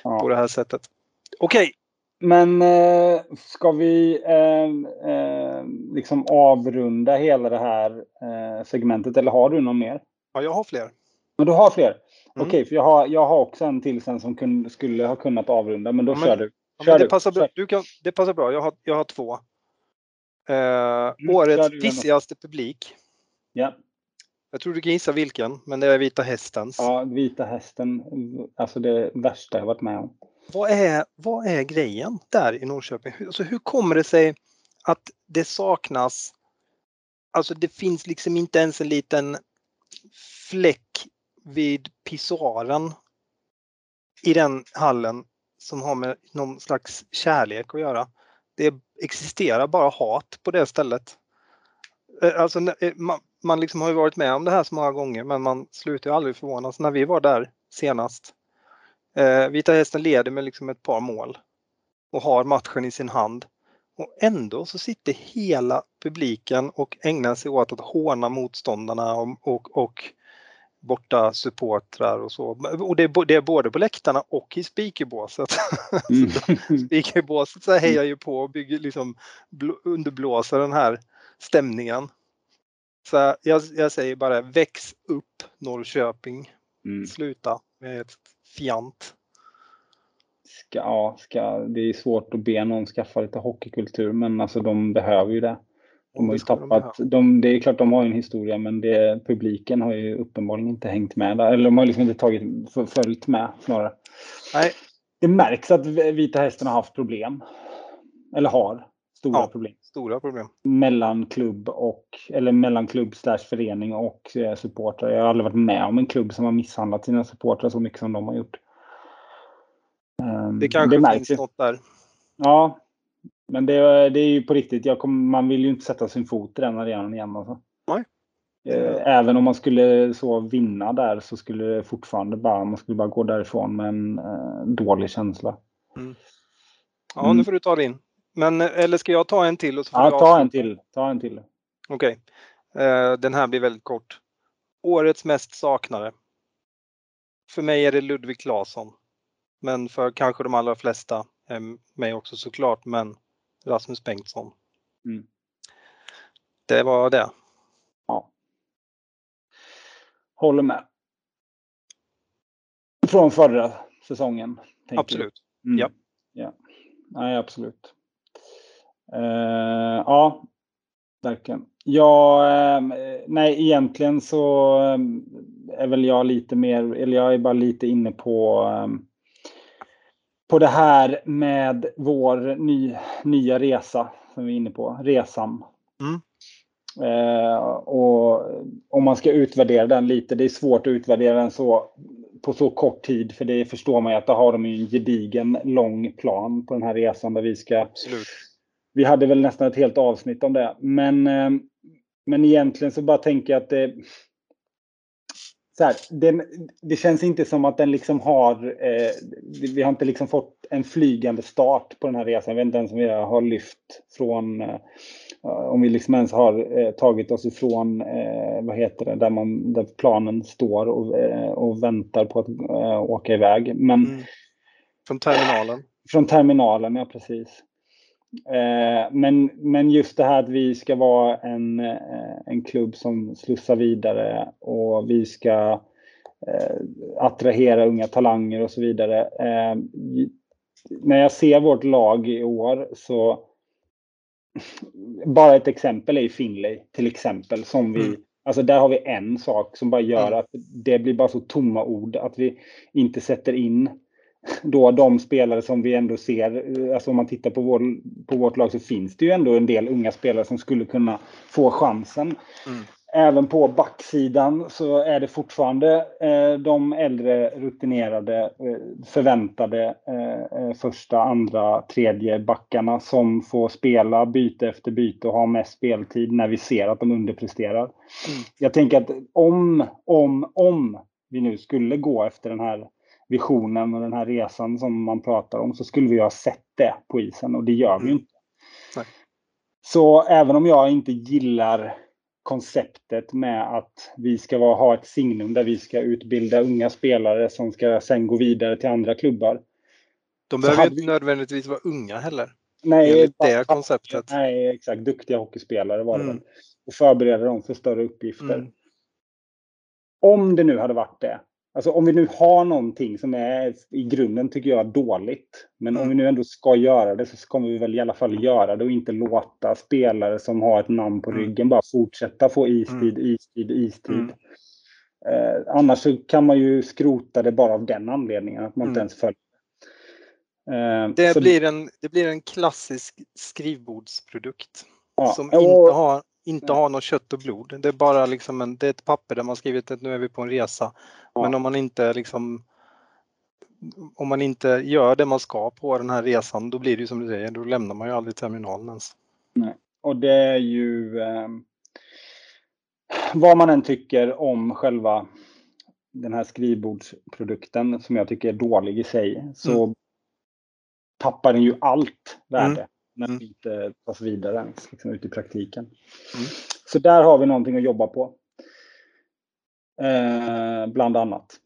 Ja. på det här sättet. Okej, Men eh, ska vi eh, eh, liksom avrunda hela det här eh, segmentet eller har du någon mer? ja, jag har fler. Men du har fler? Mm. Okej, för jag har, jag har också en till sen som kun, skulle ha kunnat avrunda, men då Ja, men- kör du. Ja, Kör men det, du. passar. Kör. Du kan, det passar bra. Jag har, jag har två. Eh, kör årets pissigaste publik. Ja. Jag tror du kan gissa vilken, men det är Vita Hästens. ja, Vita Hästen, alltså det värsta jag varit med om. Vad, är, vad är grejen där i Norrköping? Alltså hur kommer det sig att det saknas, alltså det finns liksom inte ens en liten fläck vid pissoaren i den hallen som har med någon slags kärlek att göra. Det existerar bara hat på det stället. Eh, alltså, eh, man, man liksom har ju varit med om det här så många gånger men man slutar ju aldrig förvånas. När vi var där senast Eh, Vita Hästen leder med liksom ett par mål och har matchen i sin hand. Och ändå så sitter hela publiken och ägnar sig åt att håna motståndarna och, och, och borta supportrar och så. Och det är, det är både på läktarna och i speakerbåset. [laughs] Mm. [laughs] Speakerbåset så hejar ju på och bygger liksom bl- underblåser den här stämningen. Så jag, jag säger bara väx upp Norrköping. Mm. Sluta med ett fjant. Ska, ja, ska, det är svårt att be någon skaffa lite hockeykultur, men alltså de behöver ju det. De har ju Det de tappat, de, det är klart de har en historia men det, publiken har ju uppenbarligen inte hängt med. Eller de har liksom inte tagit, följt med snarare. Nej, Det märks att Vita Hästen har haft problem. Eller har stora Ja. problem. stora problem. Mellan klubb och, eller mellan klubb slash förening och eh, supportrar. Jag har aldrig varit med om en klubb som har misshandlat sina supportrar så mycket som de har gjort. Ehm, Det kanske märks finns något där. Ja, men det, det är ju på riktigt. Kom, man vill ju inte sätta sin fot i den arenan igen. Alltså. Nej. Eh, Även om man skulle så vinna där så skulle det fortfarande bara, man skulle bara gå därifrån med en eh, dålig känsla. Ja, Mm. nu får du ta din. Men eh, eller ska jag ta en till? Och så får Ja, ta en till. Ta en till. Okej. Eh, den här blir väldigt kort. Årets mest saknare. För mig är det Ludvig Claesson. Men för kanske de allra flesta, eh, mig också såklart, men Rasmus Bengtsson. Mm. Det var det. Ja. Håller med. Från förra säsongen. Absolut. Mm. Ja. ja. Nej, absolut. Eh, ja, verkligen. Ja, eh, nej, egentligen så eh, är väl jag lite mer, eller jag är bara lite inne på eh, på det här med vår ny, nya resa som vi är inne på, resan. Mm. Eh, och om man ska utvärdera den lite, det är svårt att utvärdera den så på så kort tid för det förstår man ju att då har de ju en gedigen lång plan på den här resan där vi ska Absolut. vi hade väl nästan ett helt avsnitt om det. Men, eh, men egentligen så bara tänker jag att det... så här, den, det känns inte som att den liksom har, eh, vi har inte liksom fått en flygande start på den här resan. Jag vet inte ens om vi har lyft från, eh, om vi liksom ens har eh, tagit oss ifrån, eh, vad heter det, där, man, där planen står och, eh, och väntar på att eh, åka iväg. Men, mm. Från terminalen? Från terminalen, ja precis. Eh, men, men just det här att vi ska vara en, eh, en klubb som slussar vidare och vi ska eh, attrahera unga talanger och så vidare. När jag ser vårt lag i år så bara ett exempel är Finlay till exempel som vi mm. Alltså där har vi en sak som bara gör mm. att det blir bara så tomma ord att vi inte sätter in då de spelare som vi ändå ser, alltså om man tittar på, vår, på vårt lag så finns det ju ändå en del unga spelare som skulle kunna få chansen. Mm. Även på backsidan så är det fortfarande eh, de äldre rutinerade eh, förväntade eh, eh första, andra, tredje backarna som får spela byte efter byte och ha mest speltid när vi ser att de underpresterar. Mm. Jag tänker att om, om, om vi nu skulle gå efter den här visionen och den här resan som man pratar om så skulle vi ha sett det på isen och det gör vi mm. inte. Nej. Så även om jag inte gillar konceptet med att vi ska vara, ha ett signum där vi ska utbilda unga spelare som ska sen gå vidare till andra klubbar. De behöver inte vi... nödvändigtvis vara unga heller. Nej, det konceptet. Nej, exakt. Duktiga hockeyspelare var det mm. Och förbereda dem för större uppgifter. Mm. Om det nu hade varit det, Alltså om vi nu har någonting som är i grunden tycker jag dåligt. Men mm. om vi nu ändå ska göra det så ska vi väl i alla fall göra det och inte låta spelare som har ett namn på mm. ryggen bara fortsätta få istid, mm. istid, istid. Mm. Eh, annars så kan man ju skrota det bara av den anledningen att man inte mm. ens följer. Eh, det, blir en, det blir en klassisk skrivbordsprodukt. Ja, som inte har inte ha något kött och blod. Det är bara liksom en, det är ett papper där man skrivit att nu är vi på en resa. Ja. Men om man inte liksom om man inte gör det man ska på den här resan, då blir det ju som du säger, då lämnar man ju aldrig terminalen ens. Nej. Och det är ju eh, vad man än tycker om själva den här skrivbordsprodukten som jag tycker är dålig i sig, så mm. tappar den ju allt värde. Mm när mm. inte tas vidare ens liksom, ut i praktiken. Mm. Så där har vi någonting att jobba på. Eh, bland annat. [laughs]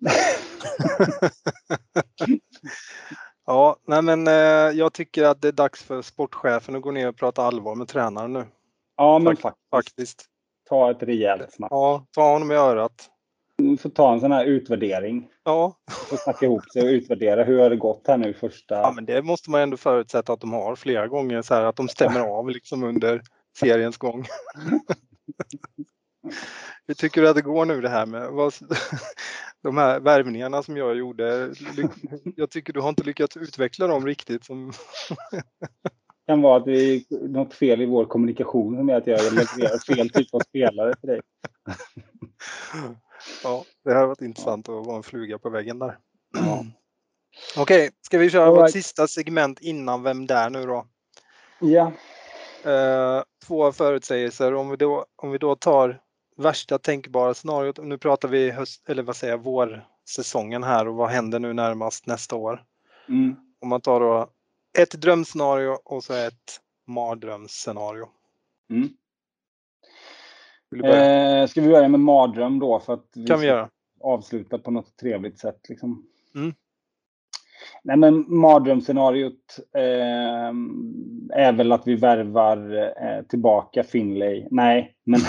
ja, nej men eh, jag tycker att det är dags för sportchefen att gå ner och prata allvar med tränaren nu. Ja, men faktiskt. faktiskt. Ta ett rejält snack. Ja, ta honom i örat får ta en sån här utvärdering. Ja. Och snacka ihop sig och utvärdera. Hur har det gått här nu första... Ja, men det måste man ändå förutsätta att de har flera gånger så här att de stämmer av liksom under seriens gång. [laughs] Hur tycker du att det går nu det här med [laughs] de här värvningarna som jag gjorde? Jag tycker du har inte lyckats utveckla dem riktigt. Som... Det [laughs] kan vara att det är något fel i vår kommunikation som är att jag levererar fel typ av spelare till dig. Ja, det har varit intressant att vara en fluga på väggen där. Ja. [clears throat] Okej, okay, ska vi köra right. vårt sista segment innan Vem där nu då? Ja. Uh, två förutsägelser. Om vi, då, om vi då tar värsta tänkbara scenariot. Nu pratar vi höst, eller vad säger jag, vårsäsongen här och vad händer nu närmast nästa år? Mm. Om man tar då ett drömscenario och så ett mardrömsscenario. Mm. Eh, ska vi börja med mardröm då? För att vi kan vi göra. avsluta på något trevligt sätt. Liksom. Mm. Nej, men mardrömsscenariot eh, är väl att vi värvar eh, tillbaka Finlay. Nej, men,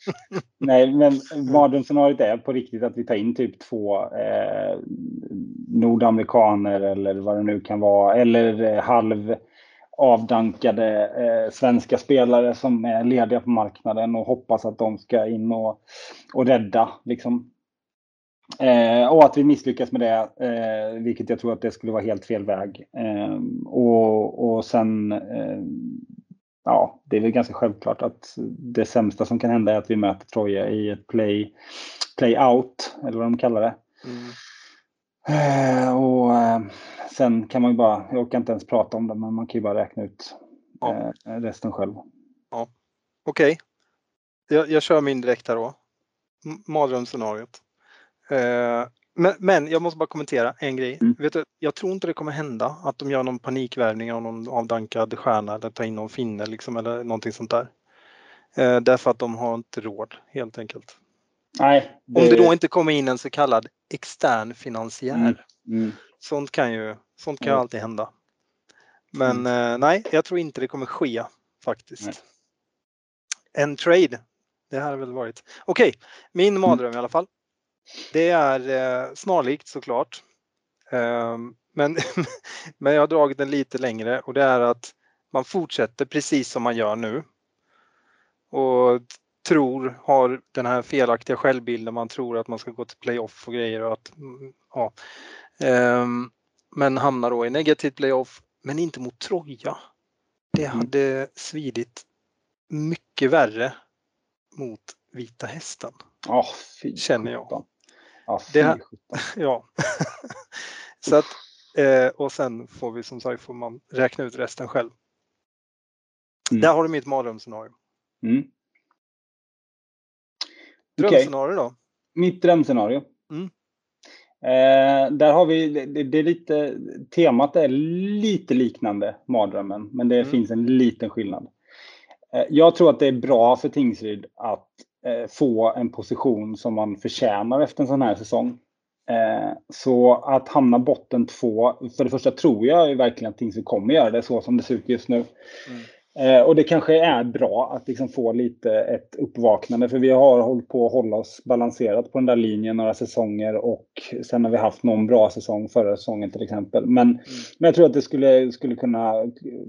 [laughs] nej, men mardrömsscenariot är på riktigt att vi tar in typ två eh, nordamerikaner eller vad det nu kan vara. Eller eh, halv avdankade eh, svenska spelare som är lediga på marknaden och hoppas att de ska in och, och rädda. Liksom. Eh, och att vi misslyckas med det, eh, vilket jag tror att det skulle vara helt fel väg. Eh, och, och sen, eh, ja, det är väl ganska självklart att det sämsta som kan hända är att vi möter Troja i ett play, play out, eller vad de kallar det. Mm. Eh, och eh, sen kan man ju bara, jag orkar inte ens prata om det, men man kan ju bara räkna ut ja. eh, resten själv. Ja. Okej. Okay. Jag, jag kör min direkt här då. Mardrömsscenariot. Eh, men, men jag måste bara kommentera en grej. Mm. Vet du, jag tror inte det kommer hända att de gör någon panikvärvning av någon avdankad stjärna eller tar in någon finne liksom, eller någonting sånt där. Eh, därför att de har inte råd helt enkelt. Nej. Om det då inte kommer in en så kallad extern finansiär. Mm. Mm. Sånt kan ju sånt kan Mm. alltid hända. Men eh, nej, jag tror inte det kommer ske faktiskt. Nej. En trade. Det här har väl varit. Okej, min mardröm i alla fall. Det är eh, snarlikt såklart. Ehm, men, [laughs] men jag har dragit den lite längre och det är att man fortsätter precis som man gör nu. Och tror, har den här felaktiga självbilden, man tror att man ska gå till playoff och grejer och att mm, ja. Ehm, men hamnar då i negativt playoff, men inte mot Troja. Det Mm. hade svidit mycket värre mot Vita Hästen. Ja, fy Känner jag. Det fy. [laughs] Ja. [laughs] Så att, eh, och sen får vi som sagt får man räkna ut resten själv. Mm. Där har du mitt mardrömsscenario. Mm. Drömscenario då? Mitt drömscenario. Mm. Eh, där har vi, det, det är lite, temat är lite liknande mardrömmen, men det Mm. finns en liten skillnad. Eh, jag tror att det är bra för Tingsryd att eh, få en position som man förtjänar efter en sån här säsong. Eh, så att hamna botten två, för det första tror jag ju verkligen att Tingsryd kommer göra det så som det ser ut just nu. Mm. Eh, och det kanske är bra att liksom få lite ett uppvaknande för vi har hållit på att hålla oss balanserat på den där linjen några säsonger och sen har vi haft någon bra säsong förra säsongen till exempel. Men, men jag tror att det skulle, skulle kunna,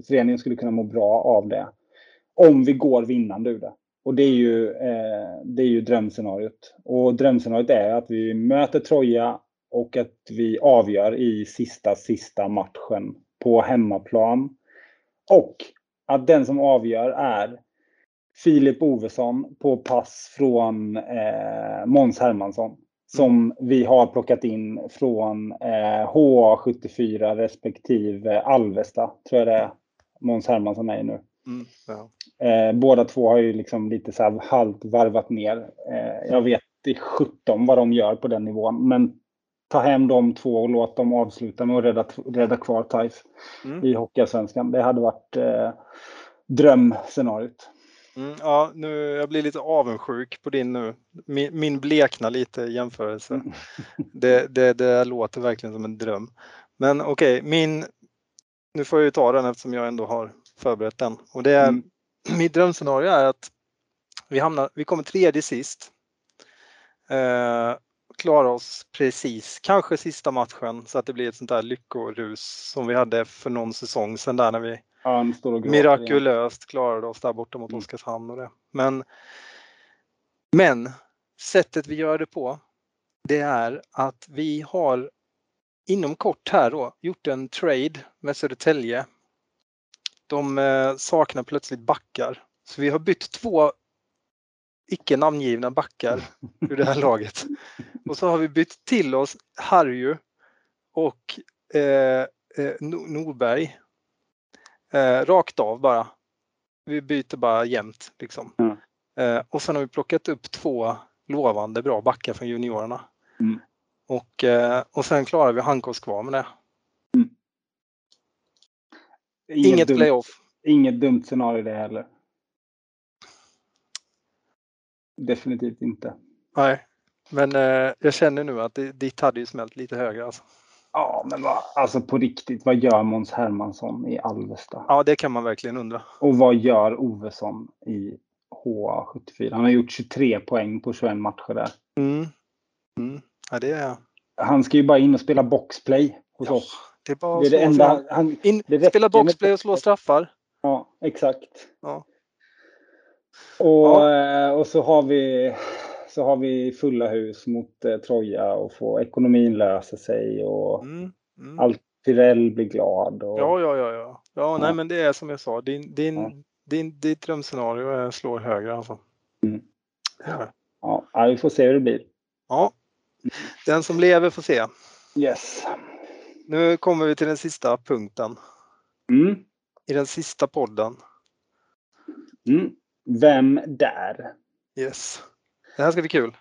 föreningen skulle kunna må bra av det. Om vi går vinnande ur det. Och det är ju, eh, det är ju drömscenariot. Och drömscenariot är att vi möter Troja och att vi avgör i sista, sista matchen på hemmaplan. Och att den som avgör är Filip Ovesson på pass från eh, Måns Hermansson. Som vi har plockat in från eh, HA74 respektive Alvesta, tror jag det är. Måns Hermansson är nu. Mm. Ja. Eh, båda två har ju liksom lite så här halvt varvat ner. Eh, jag vet i 17 vad de gör på den nivån. Men ta hem de två och låt dem avsluta med att rädda, rädda kvar Taif Mm. i Hockeyallsvenskan. Det hade varit eh, drömscenariot. Mm, ja, nu, jag blir lite avundsjuk på din nu. Min, min bleknar lite i jämförelse. Mm. [laughs] Det, det, det låter verkligen som en dröm. Men okej, min... Nu får jag ju ta den eftersom jag ändå har förberett den. Och det är, Mm. [clears throat] Mitt drömscenario är att vi, hamnar, vi kommer tredje sist. Eh, klarar oss precis, kanske sista matchen så att det blir ett sånt där lyckorus som vi hade för någon säsong sedan där när vi Ja, gråter igen. mirakulöst klarade oss där borta mot Mm. Oskarshamn och det. Men, men sättet vi gör det på, det är att vi har inom kort här då gjort en trade med Södertälje. De eh, saknar plötsligt backar. Så vi har bytt två icke namngivna backar ur det här [laughs] laget. Och så har vi bytt till oss Harju och eh, eh, No- Norberg. Eh, rakt av bara. Vi byter bara jämt liksom. Mm. Eh, och sen har vi plockat upp två lovande bra backar från juniorerna. Mm. Och, eh, och sen klarar vi Hankås kvar med det. Inget dumt, playoff. Inget dumt scenario det heller. Definitivt inte. Nej. Men eh, jag känner nu att det, ditt hade ju smält lite högre. Alltså. Ja, men vad, alltså på riktigt, vad gör Måns Hermansson i Alvesta? Ja, det kan man verkligen undra. Och vad gör Ovesson i HA74? Han har gjort 23 poäng på 21 matcher där. Mm. Mm. Ja, det är, Han ska ju bara in och spela boxplay hos ja, oss. det är bara Det är det enda. Han, In, det spela boxplay och slå straffar. ja, exakt. Ja. Och, eh, och så har vi så har vi fulla hus mot eh, Troja och får ekonomin lösa sig och Mm. Mm. allt Pirell blir glad. Och, Ja, ja, ja, ja. Ja, nej, Ja. men det är som jag sa. Din, din, Ja. din, ditt drömscenario eh, slår högre alltså. Mm. Ja, ja, vi får se hur det blir. Ja, den som lever får se. Yes. Nu kommer vi till den sista punkten Mm. i den sista podden. Mm. Vem där? Yes. Det här ska bli kul.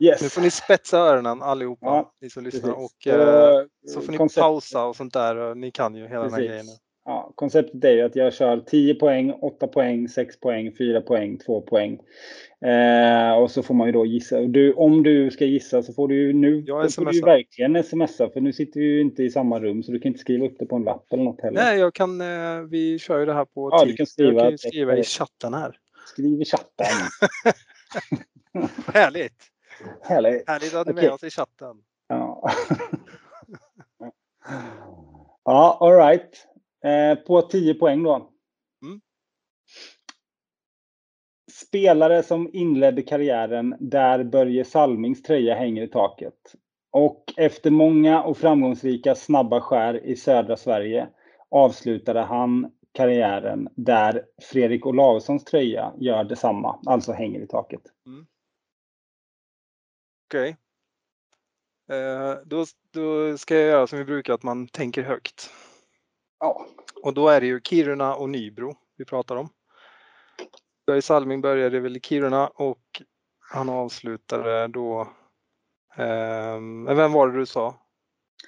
Yes. Nu får ni spetsa öronen allihopa, Ja, ni som lyssnar. Precis. Och, eh, Så, får ni koncept- pausa och sånt där. Ni kan ju hela den här Precis. grejen. Ja, konceptet är ju att jag kör 10 poäng, 8 poäng, 6 poäng, 4 poäng, 2 poäng. Eh, och så får man ju då gissa. Du, om du ska gissa så får du ju nu Jag får du ju verkligen smsa för nu sitter vi ju inte i samma rum så du kan inte skriva upp det på en lapp eller något heller. Nej, jag kan, eh, vi kör ju det här på Ja, du Teams. kan skriva kan skriva i chatten här. Skriv i chatten. [laughs] Härligt! Härligt. Härligt att ni Okej. med oss i chatten. Ja, [laughs] ja all right. Eh, på 10 poäng då. Mm. Spelare som inledde karriären där Börje Salmings tröja hänger i taket. Och efter många och framgångsrika snabba skär i södra Sverige avslutade han karriären där Fredrik Olavssons tröja gör detsamma, alltså hänger i taket. Okej. Eh, då, då ska jag göra som vi brukar, att man tänker högt. Ja, Och då är det ju Kiruna och Nybro vi pratar om. Börje Salming började väl i Kiruna och han avslutade då... Eh, vem var det du sa?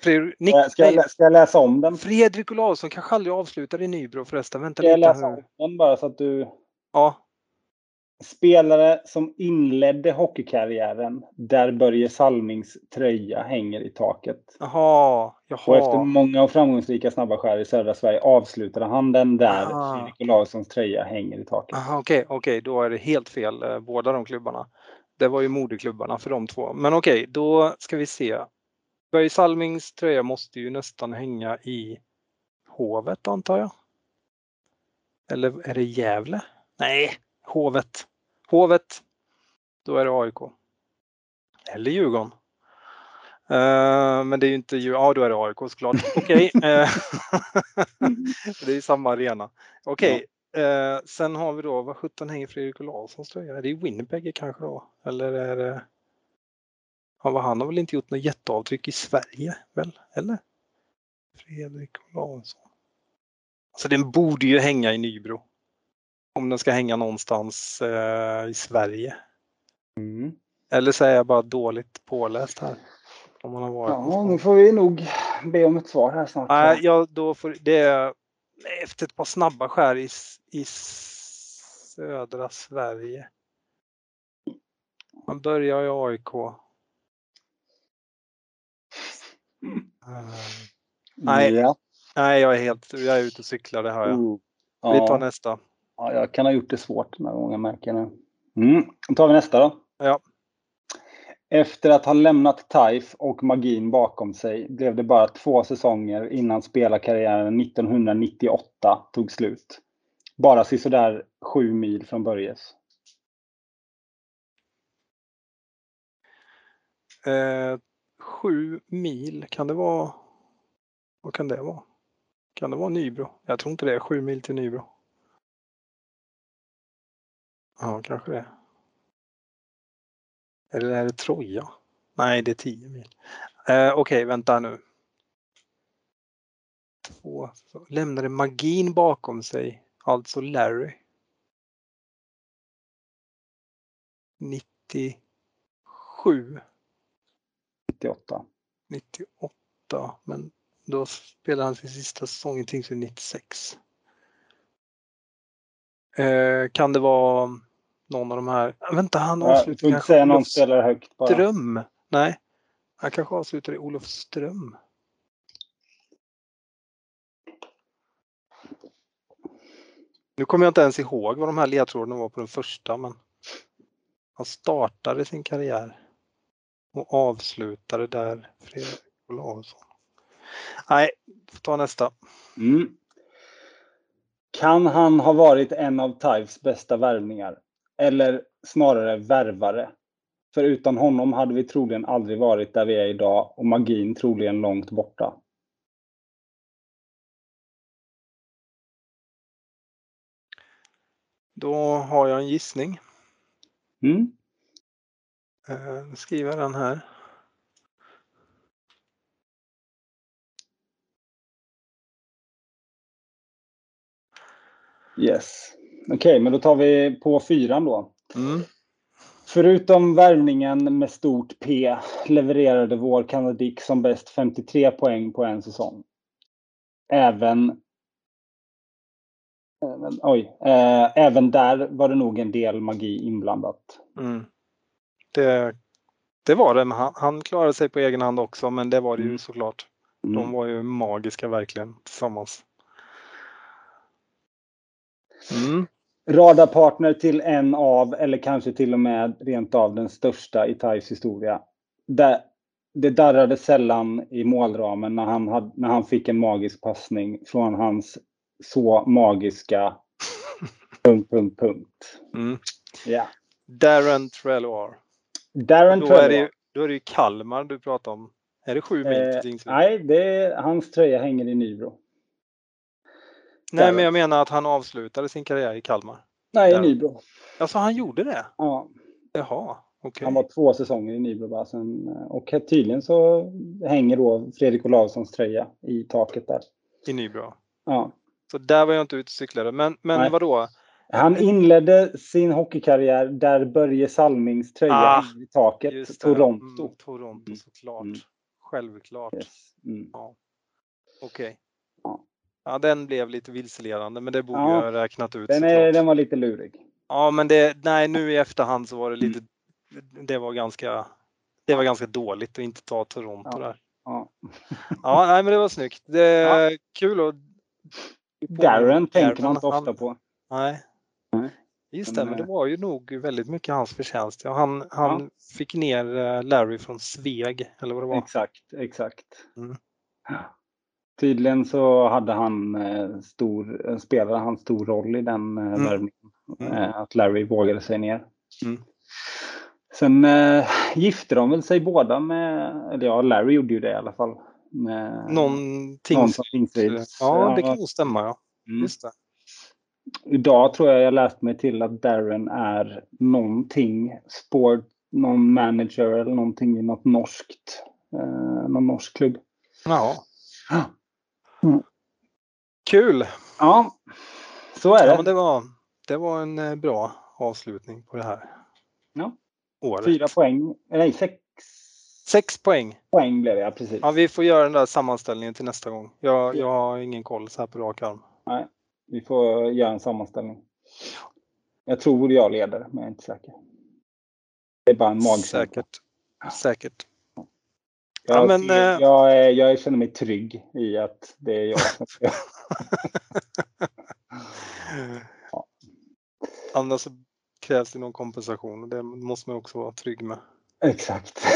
Fredrik, Nick, Eh, ska, jag, lä- ska jag läsa om den? Fredrik Olausson kanske aldrig avslutade i Nybro förresten. Vänta Ska jag lite läsa här. om den bara så att du... Ja, Spelare som inledde hockeykarriären där Börje Salmings tröja hänger i taket. jaha, Och efter jaha. många och framgångsrika snabba skär i södra Sverige avslutade han den där. Fredrik tröja hänger i taket. Okej, okej, då är det helt fel, eh, båda de klubbarna. Det var ju moderklubbarna för de två. Men okej, då ska vi se. Börje Salmings tröja måste ju nästan hänga i Hovet antar jag. Eller är det Gävle? Nej, Hovet. Hovet. Då är det AIK. Eller Djurgården. Eh, men det är ju inte. Ja, då är det AIK såklart. [laughs] Okej. eh, [laughs] det är ju samma arena. Okej. Eh, sen har vi då, vad sjutton hänger Fredrik Olaussons tröja? Är det i Winnipeg kanske då? Eller är det... Ja, han har väl inte gjort något jätteavtryck i Sverige väl? Eller? Fredrik Olausson. Alltså den borde ju hänga i Nybro. Om den ska hänga någonstans eh, i Sverige. Mm. Eller så är jag bara dåligt påläst här. Om man har varit Ja, nu får vi nog be om ett svar här snart. Nej, ja, då får, det är efter ett par snabba skär i, i södra Sverige. Man börjar i AIK. Eh, nej. Ja. nej, jag är helt, jag är ute och cyklar, det hör jag. Oh. Vi tar Ja. nästa. Ja, jag kan ha gjort det svårt den här gången märker jag nu. Mm. Då tar vi nästa då. Ja. Efter att ha lämnat TAIF och magin bakom sig blev det bara två säsonger innan spelarkarriären 1998 tog slut. Bara sådär sju mil från Börjes. Eh, sju mil, kan det vara? Vad kan det vara? Kan det vara Nybro? Jag tror inte det är sju mil till Nybro. Ja, kanske det. Eller är det Troja? Nej, det är 10 mil. Eh, Okej, vänta nu. Två. så Lämnade magin bakom sig, alltså Larry. 97, 98. 98, men då spelade han sin sista säsong i Tingsryd 96. Eh, kan det vara någon av de här? Vänta, han Ja, får inte kanske säga någon spelare högt bara. Ström? Nej, han kanske avslutade i Olofström. Nu kommer jag inte ens ihåg vad de här ledtrådarna var på den första, men han startade sin karriär och avslutade där Fredrik Olausson. Nej, ta nästa. Mm. Kan han ha varit en av TIFes bästa värvningar? Eller snarare värvare? För utan honom hade vi troligen aldrig varit där vi är idag och magin troligen långt borta. Då har jag en gissning. Mm. Eh, nu skriver jag den här. Yes. Okej, men då tar vi på fyran då. Mm. Förutom värvningen med stort P levererade vår kanadik som bäst 53 poäng på en säsong. Även Även, oj, eh, även där var det nog en del magi inblandat. Mm. Det, det var det, han, han, klarade sig på egen hand också, men det var det ju mm. såklart. Mm. De var ju magiska verkligen tillsammans. Mm. Radarpartner till en av, eller kanske till och med rent av den största i Thais historia. Det, det darrade sällan i målramen när han, hade, när han fick en magisk passning från hans så magiska... [laughs] punkt, punkt, punkt. Mm. Ja. Darren Treloar. Darren då Är det, då är det ju Kalmar du pratar om. Är det sju mil till eh, Tingsryd? Nej, det är, hans tröja hänger i Nybro. Nej, men jag menar att han avslutade sin karriär i Kalmar. Nej, i Nybro. Alltså han gjorde det? Ja. Jaha, okay. Han var två säsonger i Nybro bara sen, och tydligen så hänger då Fredrik Olavssons tröja i taket där. I Nybro? Ja. Så där var jag inte ute och cyklade. Men, men vadå? Han inledde sin hockeykarriär där Börje Salmings tröja ah, i taket. Toronto. Mm, Toronto mm. såklart. Mm. Självklart. Yes. Mm. Ja. Okej. Okay. Ja. Ja. den blev lite vilseledande men det borde ja. jag ha räknat ut. Den, är, den var lite lurig. Ja men det, nej nu i efterhand så var det lite, mm. det var ganska, det var ganska dåligt att inte ta Toronto ja. där. Ja. ja, nej men det var snyggt. Det är kul att Darren tänker man inte ofta på. Nej. nej. Just det, men det eh, var ju nog väldigt mycket hans förtjänst. Ja, han han ja. fick ner eh, Larry från Sveg, eller vad det var. Exakt, exakt. Mm. Tydligen så hade han eh, stor, spelade han stor roll i den mm. värvningen. Mm. Att Larry vågade sig ner. Mm. Sen äh, gifte de väl sig båda med, eller ja, Larry gjorde ju det i alla fall. Med Någonting. Någon ja, det kan nog stämma. Ja. Mm. Just det. Idag tror jag jag läst mig till att Darren är någonting sport, någon manager eller någonting i något norskt, eh, någon norsk klubb. Ja. Mm. Kul! Ja, så är det. Ja, men det, var, det var en eh, bra avslutning på det här ja. året. Fyra poäng, nej sex Sex poäng. Poäng blev det, ja precis. Ja, vi får göra den där sammanställningen till nästa gång. Jag, jag har ingen koll så här på rak arm. Nej, vi får göra en sammanställning. Jag tror jag leder, men jag är inte säker. Det är bara en magkänsla. Säkert. Säkert. Jag, ja, men, jag, jag, jag, känner mig trygg i att det är jag som ska [laughs] ja. Annars så krävs det någon kompensation och det måste man också vara trygg med. Exakt. [laughs]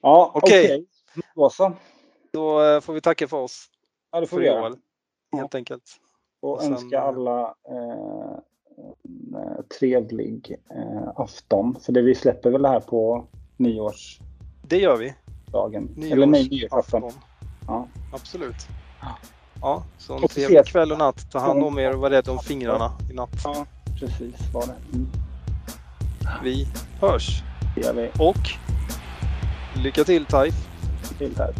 ja, okej. Okay. Då så. Då eh, får vi tacka för oss. Ja, det får vi göra. Helt enkelt. Och, och önska eh, alla eh, eh, trevlig eh, afton. För det vi släpper väl det här på nyårs... Det gör vi. Dagen. Nyårs Eller nej, nyårsafton. Ja. Absolut. Ja, så en trevlig kväll och natt. Ta hand om er och var rädd om fingrarna i natt. Ja, precis var det. Mm. Vi hörs. Det gör vi. Och lycka till Taif. Lycka till Taif.